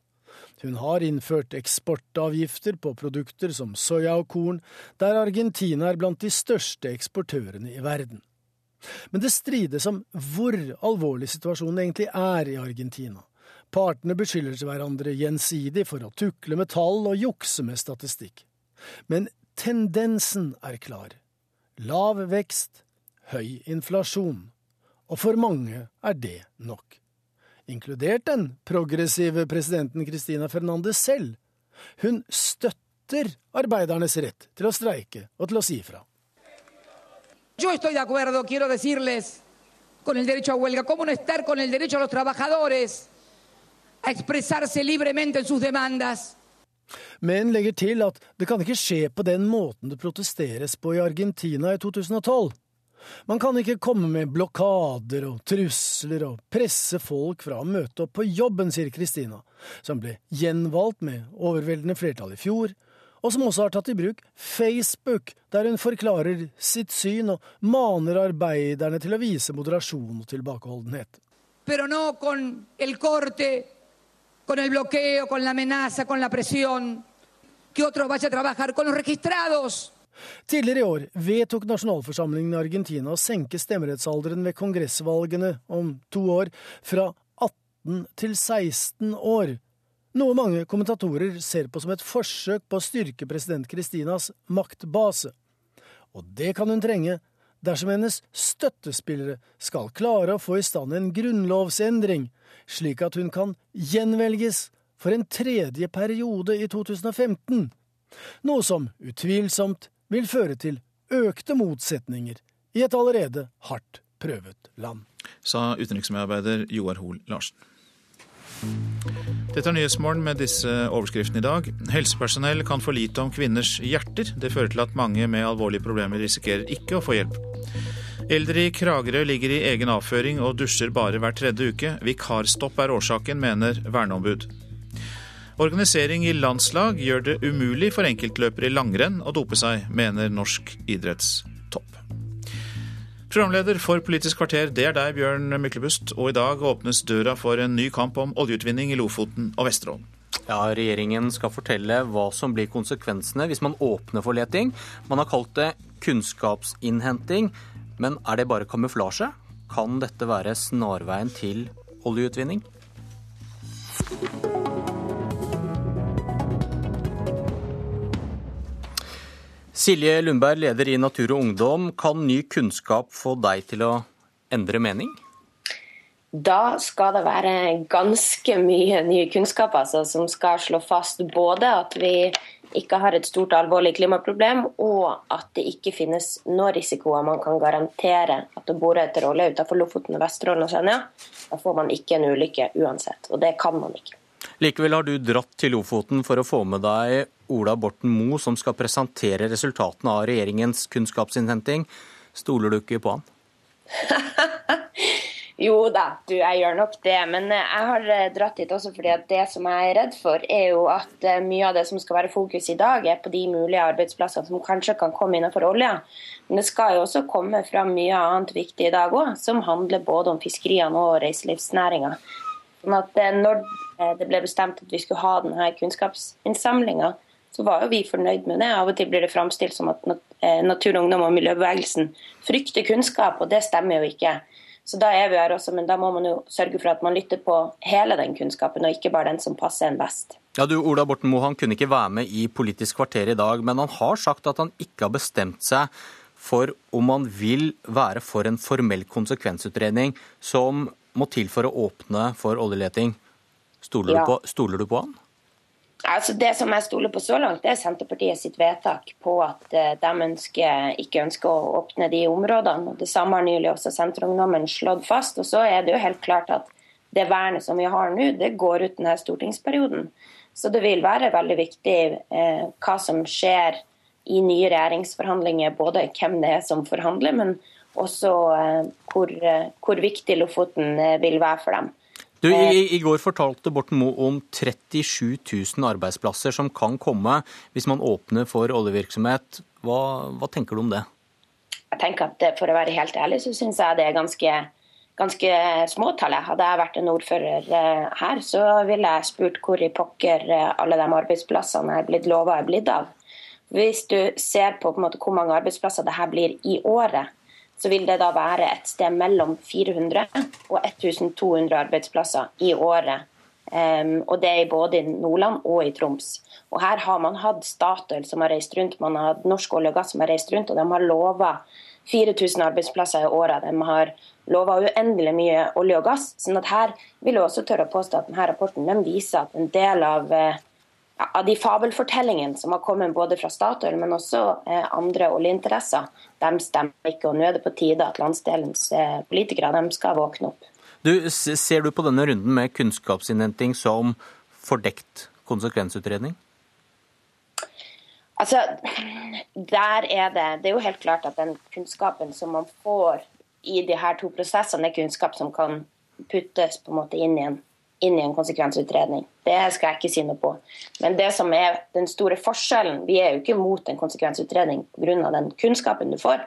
Hun har innført eksportavgifter på produkter som soya og korn, der Argentina er blant de største eksportørene i verden. Men det strides om hvor alvorlig situasjonen egentlig er i Argentina. Partene beskylder hverandre gjensidig for å tukle med tall og jukse med statistikk. Men tendensen er klar. Lav vekst, høy inflasjon. Og for mange er det nok. Inkludert den progressive presidenten Cristina Fernandez selv. Hun støtter arbeidernes rett til å streike og til å si fra. Yo estoy de acuerdo, quiero decirles, con el derecho a huelga. ¿Cómo no estar con el derecho a los trabajadores a expresarse libremente en sus demandas? Men legger til at det kan ikke skje på den måten det protesteres på i Argentina i 2012. Man kan ikke komme med blokader og trusler og presse folk fra å møte opp på jobben, sier Kristina, som ble gjenvalgt med overveldende flertall i fjor, og som også har tatt i bruk Facebook, der hun forklarer sitt syn og maner arbeiderne til å vise moderasjon og tilbakeholdenhet. Pero no con el corte, con el bloqueo, con la amenaza, con la presión. Que otro vaya a trabajar con los registrados. Tidligere i år vedtok nasjonalforsamlingen i Argentina å senke stemmerettsalderen ved kongressvalgene om to år fra 18 til 16 år, noe mange kommentatorer ser på som et forsøk på å styrke president Kristinas maktbase. Og det kan hun trenge dersom hennes støttespillere skal klare å få i stand en grunnlovsendring, slik at hun kan gjenvelges for en tredje periode i 2015, noe som utvilsomt vil føre til økte motsetninger i et allerede hardt prøvet land. Sa utenriksmedarbeider Joar Hoel Larsen. Dette er Nyhetsmorgen med disse overskriftene i dag. Helsepersonell kan få lite om kvinners hjerter. Det fører til at mange med alvorlige problemer risikerer ikke å få hjelp. Eldre i Kragerø ligger i egen avføring og dusjer bare hver tredje uke. Vikarstopp er årsaken, mener verneombud. Organisering i landslag gjør det umulig for enkeltløpere i langrenn å dope seg, mener norsk idrettstopp. Programleder for Politisk kvarter, det er deg, Bjørn Myklebust. Og i dag åpnes døra for en ny kamp om oljeutvinning i Lofoten og Vesterålen. Ja, Regjeringen skal fortelle hva som blir konsekvensene hvis man åpner for leting. Man har kalt det kunnskapsinnhenting, men er det bare kamuflasje? Kan dette være snarveien til oljeutvinning? Silje Lundberg, leder i Natur og Ungdom. Kan ny kunnskap få deg til å endre mening? Da skal det være ganske mye ny kunnskap altså, som skal slå fast både at vi ikke har et stort alvorlig klimaproblem, og at det ikke finnes noen risikoer man kan garantere at å bore etter olje utenfor Lofoten, Vesterålen og Senja, da får man ikke en ulykke uansett. Og det kan man ikke. Likevel har du dratt til Lofoten for å få med deg Ola Borten Moe, som skal presentere resultatene av regjeringens kunnskapsinnhenting. Stoler du ikke på han? Jo da, du, jeg gjør nok det. Men eh, jeg har eh, dratt dit også fordi at det som jeg er redd for, er jo at eh, mye av det som skal være fokus i dag, er på de mulige arbeidsplassene som kanskje kan komme innenfor olja. Men det skal jo også komme fram mye annet viktig i dag òg, som handler både om fiskeriene og reiselivsnæringa. Sånn at når det ble bestemt at vi skulle ha denne kunnskapsinnsamlinga, så var jo vi fornøyd med det. Av og til blir det framstilt som at Natur og Ungdom og miljøbevegelsen frykter kunnskap, og det stemmer jo ikke. Så da er vi her også, men da må man jo sørge for at man lytter på hele den kunnskapen, og ikke bare den som passer en best. Ja, du, Ola Borten Moe han kunne ikke være med i Politisk kvarter i dag, men han har sagt at han ikke har bestemt seg for om han vil være for en formell konsekvensutredning som må til for å åpne for oljeleting. Stoler, ja. du, på, stoler du på han? Altså Det som jeg stoler på så langt, det er Senterpartiet sitt vedtak på at eh, de ønsker, ikke ønsker å åpne de områdene. Det samme har nylig også Senterungdommen slått fast. Og så er det jo helt klart at det vernet som vi har nå, det går ut denne stortingsperioden. Så det vil være veldig viktig eh, hva som skjer i nye regjeringsforhandlinger. Både hvem det er som forhandler, men også eh, hvor, eh, hvor viktig Lofoten eh, vil være for dem. Du, i, I går fortalte Borten Moe om 37 000 arbeidsplasser som kan komme hvis man åpner for oljevirksomhet. Hva, hva tenker du om det? Jeg tenker at For å være helt ærlig så syns jeg det er ganske, ganske små tall. Hadde jeg vært en ordfører eh, her, så ville jeg spurt hvor i pokker eh, alle de arbeidsplassene jeg er blitt lova er blitt av. Hvis du ser på, på måte, hvor mange arbeidsplasser det her blir i året, så vil det da være et sted mellom 400 og 1200 arbeidsplasser i året. Um, og det er både i Nordland og i Troms. Og Her har man hatt Statoil som har reist rundt, man har hatt Norsk olje og gass som har reist rundt, og de har lova 4000 arbeidsplasser i året. De har lova uendelig mye olje og gass. sånn at her vil jeg også tørre å påstå at denne rapporten den viser at en del av uh, av de fabelfortellingene som har kommet både fra Statoil, men også eh, andre oljeinteresser, de stemmer ikke. og Nå er det på tide at landsdelens eh, politikere de skal våkne opp. Du, ser du på denne runden med kunnskapsinnhenting som fordekt konsekvensutredning? Altså, der er det Det er jo helt klart at den kunnskapen som man får i de her to prosessene, er kunnskap som kan puttes på en måte inn i en inn i en konsekvensutredning. Det skal jeg ikke si noe på. Men det som er den store forskjellen Vi er jo ikke mot en konsekvensutredning pga. den kunnskapen du får,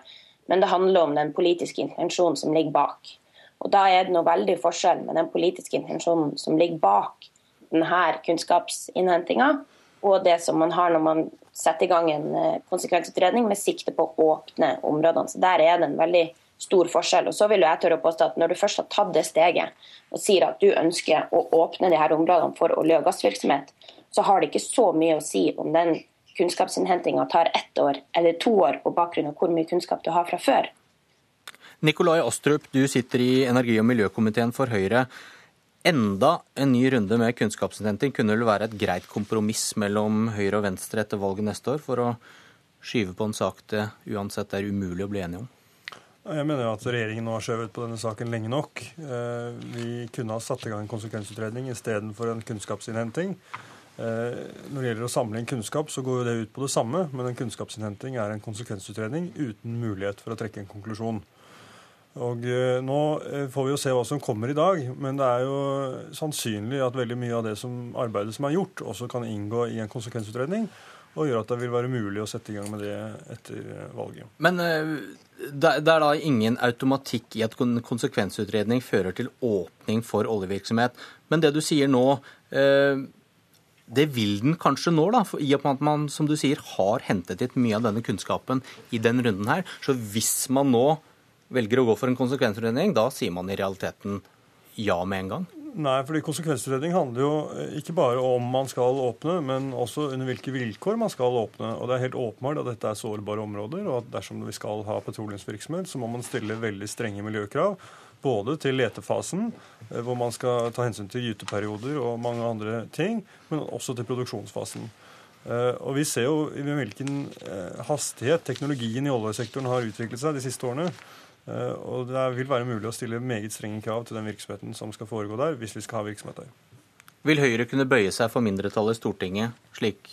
men det handler om den politiske intensjonen som ligger bak. Og Da er det noe veldig forskjell med den politiske intensjonen som ligger bak denne kunnskapsinnhentinga, og det som man har når man setter i gang en eh, konsekvensutredning med sikte på å åpne områdene. Så Der er det en veldig stor forskjell. Og så vil jeg tørre å påstå at Når du først har tatt det steget og sier at du ønsker å åpne de her områdene for olje- og gassvirksomhet, så har det ikke så mye å si om den kunnskapsinnhentinga tar ett år eller to år på bakgrunn av hvor mye kunnskap du har fra før. Nikolai Astrup, du sitter i energi- og miljøkomiteen for Høyre. Enda en ny runde med kunnskapsinnhenting kunne vel være et greit kompromiss mellom Høyre og Venstre etter valget neste år, for å skyve på en sak det uansett er umulig å bli enige om? Jeg mener at regjeringen nå har skjøvet på denne saken lenge nok. Eh, vi kunne ha satt i gang en konsekvensutredning istedenfor en kunnskapsinnhenting. Eh, når det gjelder å samle inn kunnskap, så går jo det ut på det samme, men en kunnskapsinnhenting er en konsekvensutredning uten mulighet for å trekke en konklusjon. Og eh, Nå får vi jo se hva som kommer i dag, men det er jo sannsynlig at veldig mye av det som arbeidet som er gjort, også kan inngå i en konsekvensutredning og gjøre at det vil være mulig å sette i gang med det etter valget. Men det er da ingen automatikk i at konsekvensutredning fører til åpning for oljevirksomhet. Men det du sier nå, uh, det vil den kanskje nå, da, i og med at man som du sier, har hentet litt mye av denne kunnskapen i den runden her. Så hvis man nå velger å gå for en konsekvensutredning, da sier man i realiteten ja med en gang? Nei, fordi konsekvensutredning handler jo ikke bare om man skal åpne, men også under hvilke vilkår man skal åpne. Og Det er helt åpenbart at dette er sårbare områder, og at dersom vi skal ha petroleumsvirksomhet, så må man stille veldig strenge miljøkrav. Både til letefasen, eh, hvor man skal ta hensyn til gyteperioder og mange andre ting, men også til produksjonsfasen. Eh, og Vi ser jo i hvilken eh, hastighet teknologien i oljesektoren har utviklet seg de siste årene. Eh, og det vil være mulig å stille meget strenge krav til den virksomheten som skal foregå der, hvis vi skal ha virksomhet der. Vil Høyre kunne bøye seg for mindretallet i Stortinget, slik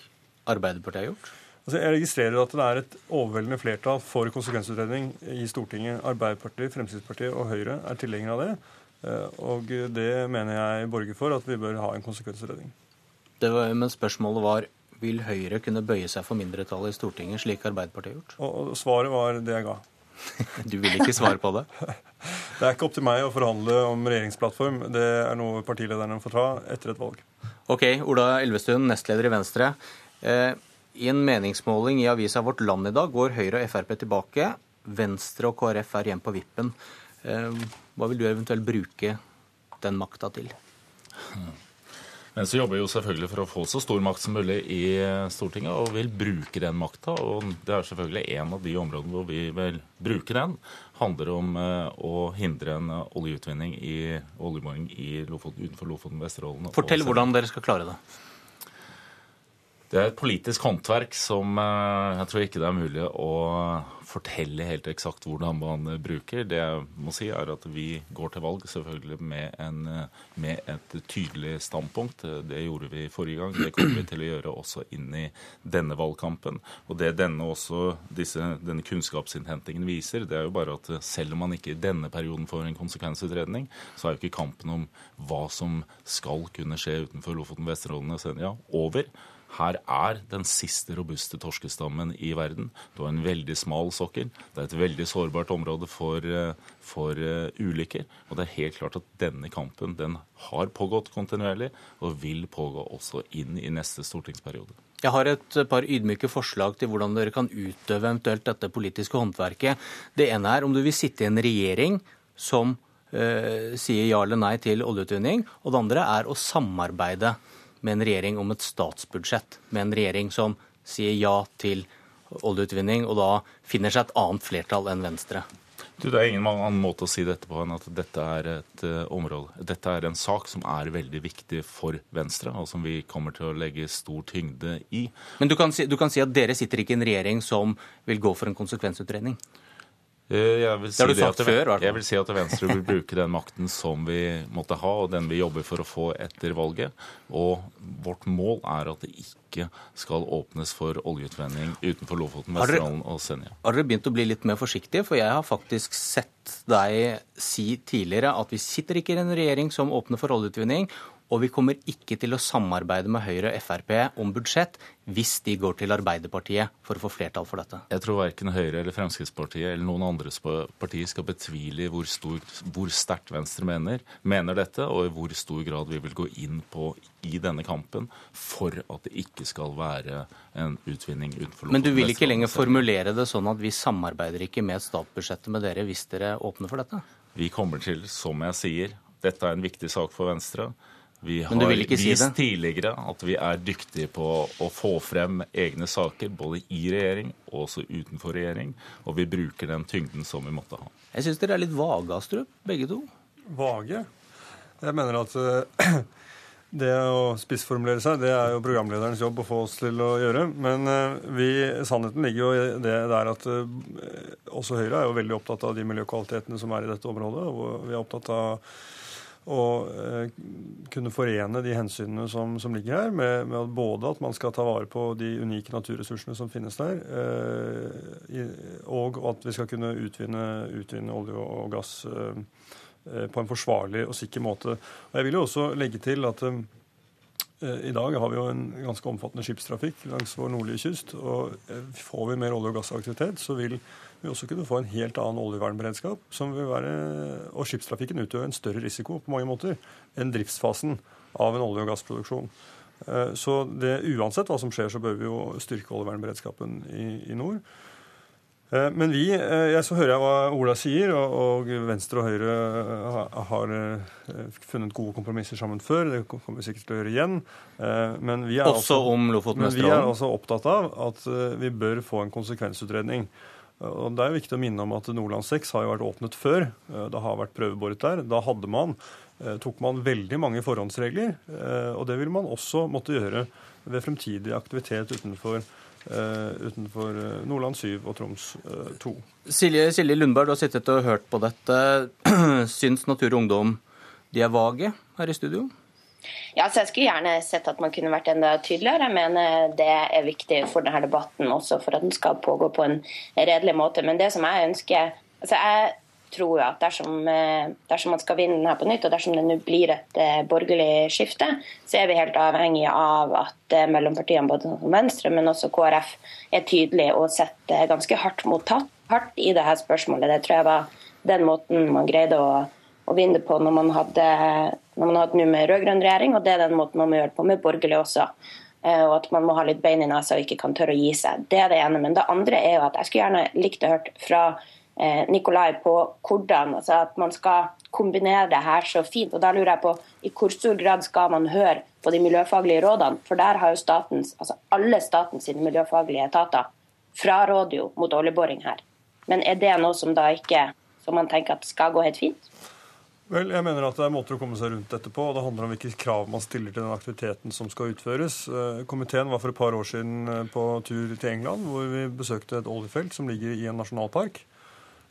Arbeiderpartiet har gjort? Altså, jeg registrerer at det er et overveldende flertall for konsekvensutredning i Stortinget. Arbeiderpartiet, Fremskrittspartiet og Høyre er tilhengere av det. Eh, og det mener jeg borger for at vi bør ha en konsekvensutredning. Var, men spørsmålet var vil Høyre kunne bøye seg for mindretallet i Stortinget, slik Arbeiderpartiet har gjort? Og, og svaret var det jeg ga. Du vil ikke svare på det? Det er ikke opp til meg å forhandle om regjeringsplattform. Det er noe partilederne får ta etter et valg. Ok, Ola Elvestuen, nestleder i Venstre. Eh, I en meningsmåling i avisa Vårt Land i dag går Høyre og Frp tilbake. Venstre og KrF er igjen på vippen. Eh, hva vil du eventuelt bruke den makta til? Venstre jobber jo selvfølgelig for å få så stor makt som mulig i Stortinget, og vil bruke den makta. Og det er selvfølgelig en av de områdene hvor vi vil bruke den. handler om eh, å hindre en oljeutvinning i oljeboring i Lofoten, utenfor Lofoten, Vesterålen. Fortell hvordan dere skal klare det. Det er et politisk håndverk som eh, jeg tror ikke det er mulig å fortelle helt eksakt hvordan man bruker. Det jeg må si, er at vi går til valg selvfølgelig med, en, med et tydelig standpunkt. Det gjorde vi forrige gang. Det kommer vi til å gjøre også inn i denne valgkampen. Og det denne, også, disse, denne kunnskapsinnhentingen viser, det er jo bare at selv om man ikke i denne perioden får en konsekvensutredning, så er jo ikke kampen om hva som skal kunne skje utenfor Lofoten, Vesterålen og Senja over. Her er den siste robuste torskestammen i verden. Du har en veldig smal sokkel. Det er et veldig sårbart område for, eh, for uh, ulykker. Og det er helt klart at denne kampen den har pågått kontinuerlig, og vil pågå også inn i neste stortingsperiode. Jeg har et par ydmyke forslag til hvordan dere kan utøve eventuelt dette politiske håndverket. Det ene er om du vil sitte i en regjering som eh, sier ja eller nei til oljeutvinning. Og det andre er å samarbeide med en regjering om et statsbudsjett, med en regjering som sier ja til oljeutvinning, og da finner seg et annet flertall enn Venstre? Du, det er ingen annen måte å si dette på enn at dette er et uh, område. Dette er en sak som er veldig viktig for Venstre, og som vi kommer til å legge stor tyngde i. Men du kan si, du kan si at dere sitter ikke i en regjering som vil gå for en konsekvensutredning? Eh, jeg vil, si det det før, jeg vil si at Venstre vil bruke den makten som vi måtte ha, og den vi jobber for å få etter valget. Og vårt mål er at det ikke skal åpnes for oljeutvinning utenfor Lofoten, Vesterålen og Senja. Har dere begynt å bli litt mer forsiktige? For jeg har faktisk sett deg si tidligere at vi sitter ikke i en regjering som åpner for oljeutvinning, og vi kommer ikke til å samarbeide med Høyre og Frp om budsjett hvis de går til Arbeiderpartiet for å få flertall for dette. Jeg tror verken Høyre eller Fremskrittspartiet eller noen andre partier skal betvile hvor, stor, hvor sterkt Venstre mener, mener dette, og i hvor stor grad vi vil gå inn på i denne kampen for at det ikke skal være en utvinning utenfor Lofoten. Men du vil ikke lenger formulere det sånn at vi samarbeider ikke med statsbudsjettet med dere hvis dere åpner for dette? Vi kommer til, som jeg sier, dette er en viktig sak for Venstre. Vi har vist si tidligere at vi er dyktige på å få frem egne saker, både i regjering og også utenfor regjering. Og vi bruker den tyngden som vi måtte ha. Jeg syns dere er litt vage, Astrup, begge to. Vage? Jeg mener at uh, det å spissformulere seg, det er jo programlederens jobb å få oss til å gjøre. Men uh, vi, sannheten ligger jo i det der at uh, også Høyre er jo veldig opptatt av de miljøkvalitetene som er i dette området. og vi er opptatt av og eh, kunne forene de hensynene som, som ligger her, med, med, både at man skal ta vare på de unike naturressursene som finnes der, eh, og at vi skal kunne utvinne, utvinne olje og gass eh, på en forsvarlig og sikker måte. Og Jeg vil jo også legge til at eh, i dag har vi jo en ganske omfattende skipstrafikk langs vår nordlige kyst. og eh, Får vi mer olje- og gassaktivitet, så vil vi også kunne få en helt annen oljevernberedskap. som vil være, Og skipstrafikken utgjør en større risiko på mange måter enn driftsfasen av en olje- og gassproduksjon. Eh, så det, uansett hva som skjer, så bør vi jo styrke oljevernberedskapen i, i nord. Eh, men vi, eh, jeg så hører jeg hva Ola sier, og Venstre og Høyre har funnet gode kompromisser sammen før. Det kommer vi sikkert til å gjøre igjen. Men vi er også altså, om Lofoten Men vi er også opptatt av at vi bør få en konsekvensutredning. Og Det er viktig å minne om at Nordland 6 har jo vært åpnet før. Det har vært prøveboret der. Da hadde man, tok man veldig mange forhåndsregler, og det vil man også måtte gjøre ved fremtidig aktivitet utenfor utenfor Nordland 7 og Troms uh, eh, 2. Silje, Silje, Lundberg, du har sittet og hørt på dette. Syns Natur og Ungdom de er vage her i studio? Ja, så Jeg skulle gjerne sett at man kunne vært enda tydeligere. Jeg mener det er viktig for denne debatten også, for at den skal pågå på en redelig måte. Men det som jeg ønsker altså Jeg tror jo at dersom, eh, dersom, man skal vinne den her på nytt, og dersom det nå blir et eh, borgerlig skifte, så er vi helt avhengig av at eh, mellompartiene, både Venstre, men også KrF, er tydelige og setter ganske hardt mot hardt i dette spørsmålet. Det tror jeg var den måten man greide å, å vinne på når man hadde når man hadde med rød-grønn regjering, og det er den måten man må gjøre det på med borgerlig også. Og at man må ha litt bein i nesa og ikke kan tørre å gi seg. Det er det ene. Men det andre er jo at jeg skulle gjerne likt å hørt fra Eh, Nikolai på hvordan altså at man skal kombinere det her så fint. og Da lurer jeg på i hvor stor grad skal man høre på de miljøfaglige rådene? For der har jo statens, altså alle statens miljøfaglige etater fraråder jo mot oljeboring her. Men er det noe som da ikke som man tenker at skal gå helt fint? Vel, jeg mener at Det er måter å komme seg rundt dette på. og Det handler om hvilke krav man stiller til den aktiviteten som skal utføres. Eh, komiteen var for et par år siden eh, på tur til England, hvor vi besøkte et oljefelt som ligger i en nasjonalpark.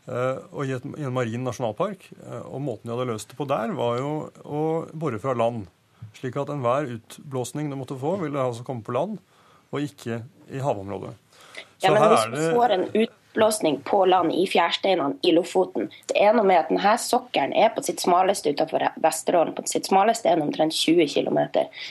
Eh, og i, en marin nasjonalpark. Og måten de hadde løst det på der, var jo å bore fra land. Slik at enhver utblåsning du måtte få, ville altså komme på land, og ikke i havområdet. Ja, men hvis du får en ut oppblåsning på land i fjærsteinene i Lofoten. Det er noe med at denne sokkelen er på sitt smaleste utenfor Vesterålen. På sitt smaleste er den omtrent 20 km.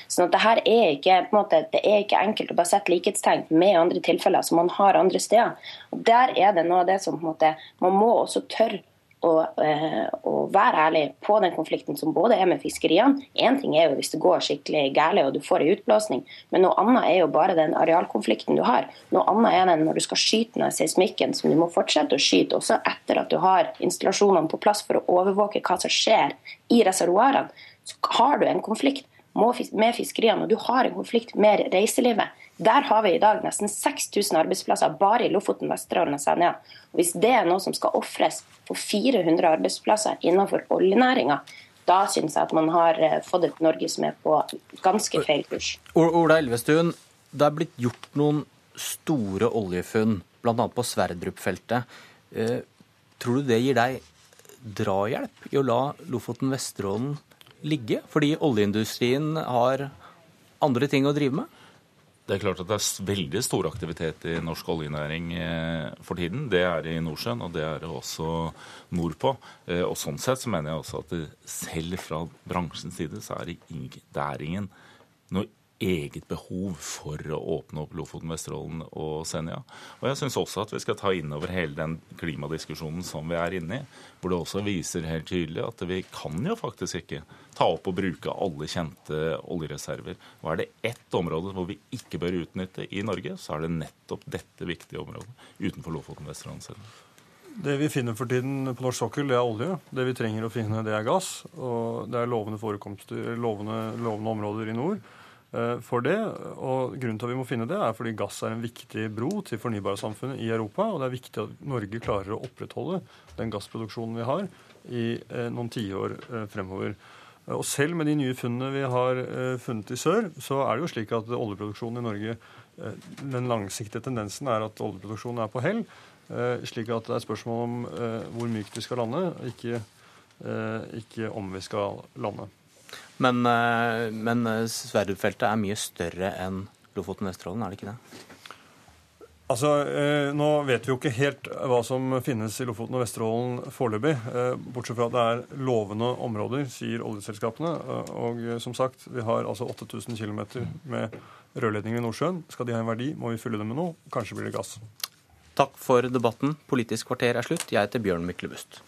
Sånn at det her er ikke, måte, det er ikke enkelt å bare sette likhetstegn med andre tilfeller som man har andre steder. Og Der er det noe av det som på en måte, man må også tørre og, eh, og, være ærlig på den konflikten som både er med fiskeriene. Én ting er jo hvis det går skikkelig galt og du får en utblåsning, men noe annet er jo bare den arealkonflikten du har. Noe annet er den når du skal skyte ned seismikken, som du må fortsette å skyte også etter at du har installasjonene på plass for å overvåke hva som skjer i reservoarene. Så har du en konflikt med fiskeriene, og du har en konflikt med reiselivet. Der har vi i dag nesten 6000 arbeidsplasser bare i Lofoten, Vesterålen og Senja. Hvis det er noe som skal ofres for 400 arbeidsplasser innenfor oljenæringa, da syns jeg at man har eh, fått et Norge som er på ganske feil kurs. Ola Elvestuen, det er blitt gjort noen store oljefunn, bl.a. på Sverdrup-feltet. Eh, tror du det gir deg drahjelp i å la Lofoten Vesterålen ligge? Fordi oljeindustrien har andre ting å drive med? Det er klart at det er veldig stor aktivitet i norsk oljenæring eh, for tiden. Det er i Nordsjøen, og det er det også nordpå. Eh, og sånn sett så mener jeg også at selv fra bransjens side så er det, ingen, det er ingen noe eget behov for å åpne opp Lofoten, Vesterålen og Senja. Og jeg syns også at vi skal ta inn over hele den klimadiskusjonen som vi er inne i, hvor det også viser helt tydelig at vi kan jo faktisk ikke ta opp og bruke alle kjente oljereserver. Og er det ett område hvor vi ikke bør utnytte i Norge, så er det nettopp dette viktige området utenfor Lofoten, Vesterålen og Senja. Det vi finner for tiden på norsk sokkel, det er olje. Det vi trenger å finne, det er gass. Og det er lovende, lovende, lovende områder i nord. Eh, for det. Og grunnen til at vi må finne det, er fordi gass er en viktig bro til fornybarsamfunnet i Europa. Og det er viktig at Norge klarer å opprettholde den gassproduksjonen vi har i eh, noen tiår eh, fremover. Og selv med de nye funnene vi har funnet i sør, så er det jo slik at oljeproduksjonen i Norge Den langsiktige tendensen er at oljeproduksjonen er på hell. Slik at det er spørsmål om hvor mykt vi skal lande, ikke, ikke om vi skal lande. Men, eh, men eh, Sverdrup-feltet er mye større enn Lofoten-Vesterålen, er det ikke det? Altså, eh, Nå vet vi jo ikke helt hva som finnes i Lofoten og Vesterålen foreløpig. Bortsett fra at det er lovende områder, sier oljeselskapene. Og som sagt, vi har altså 8000 km med rørledninger i Nordsjøen. Skal de ha en verdi, må vi fylle dem med noe. Kanskje blir det gass. Takk for debatten. Politisk kvarter er slutt. Jeg heter Bjørn Myklebust.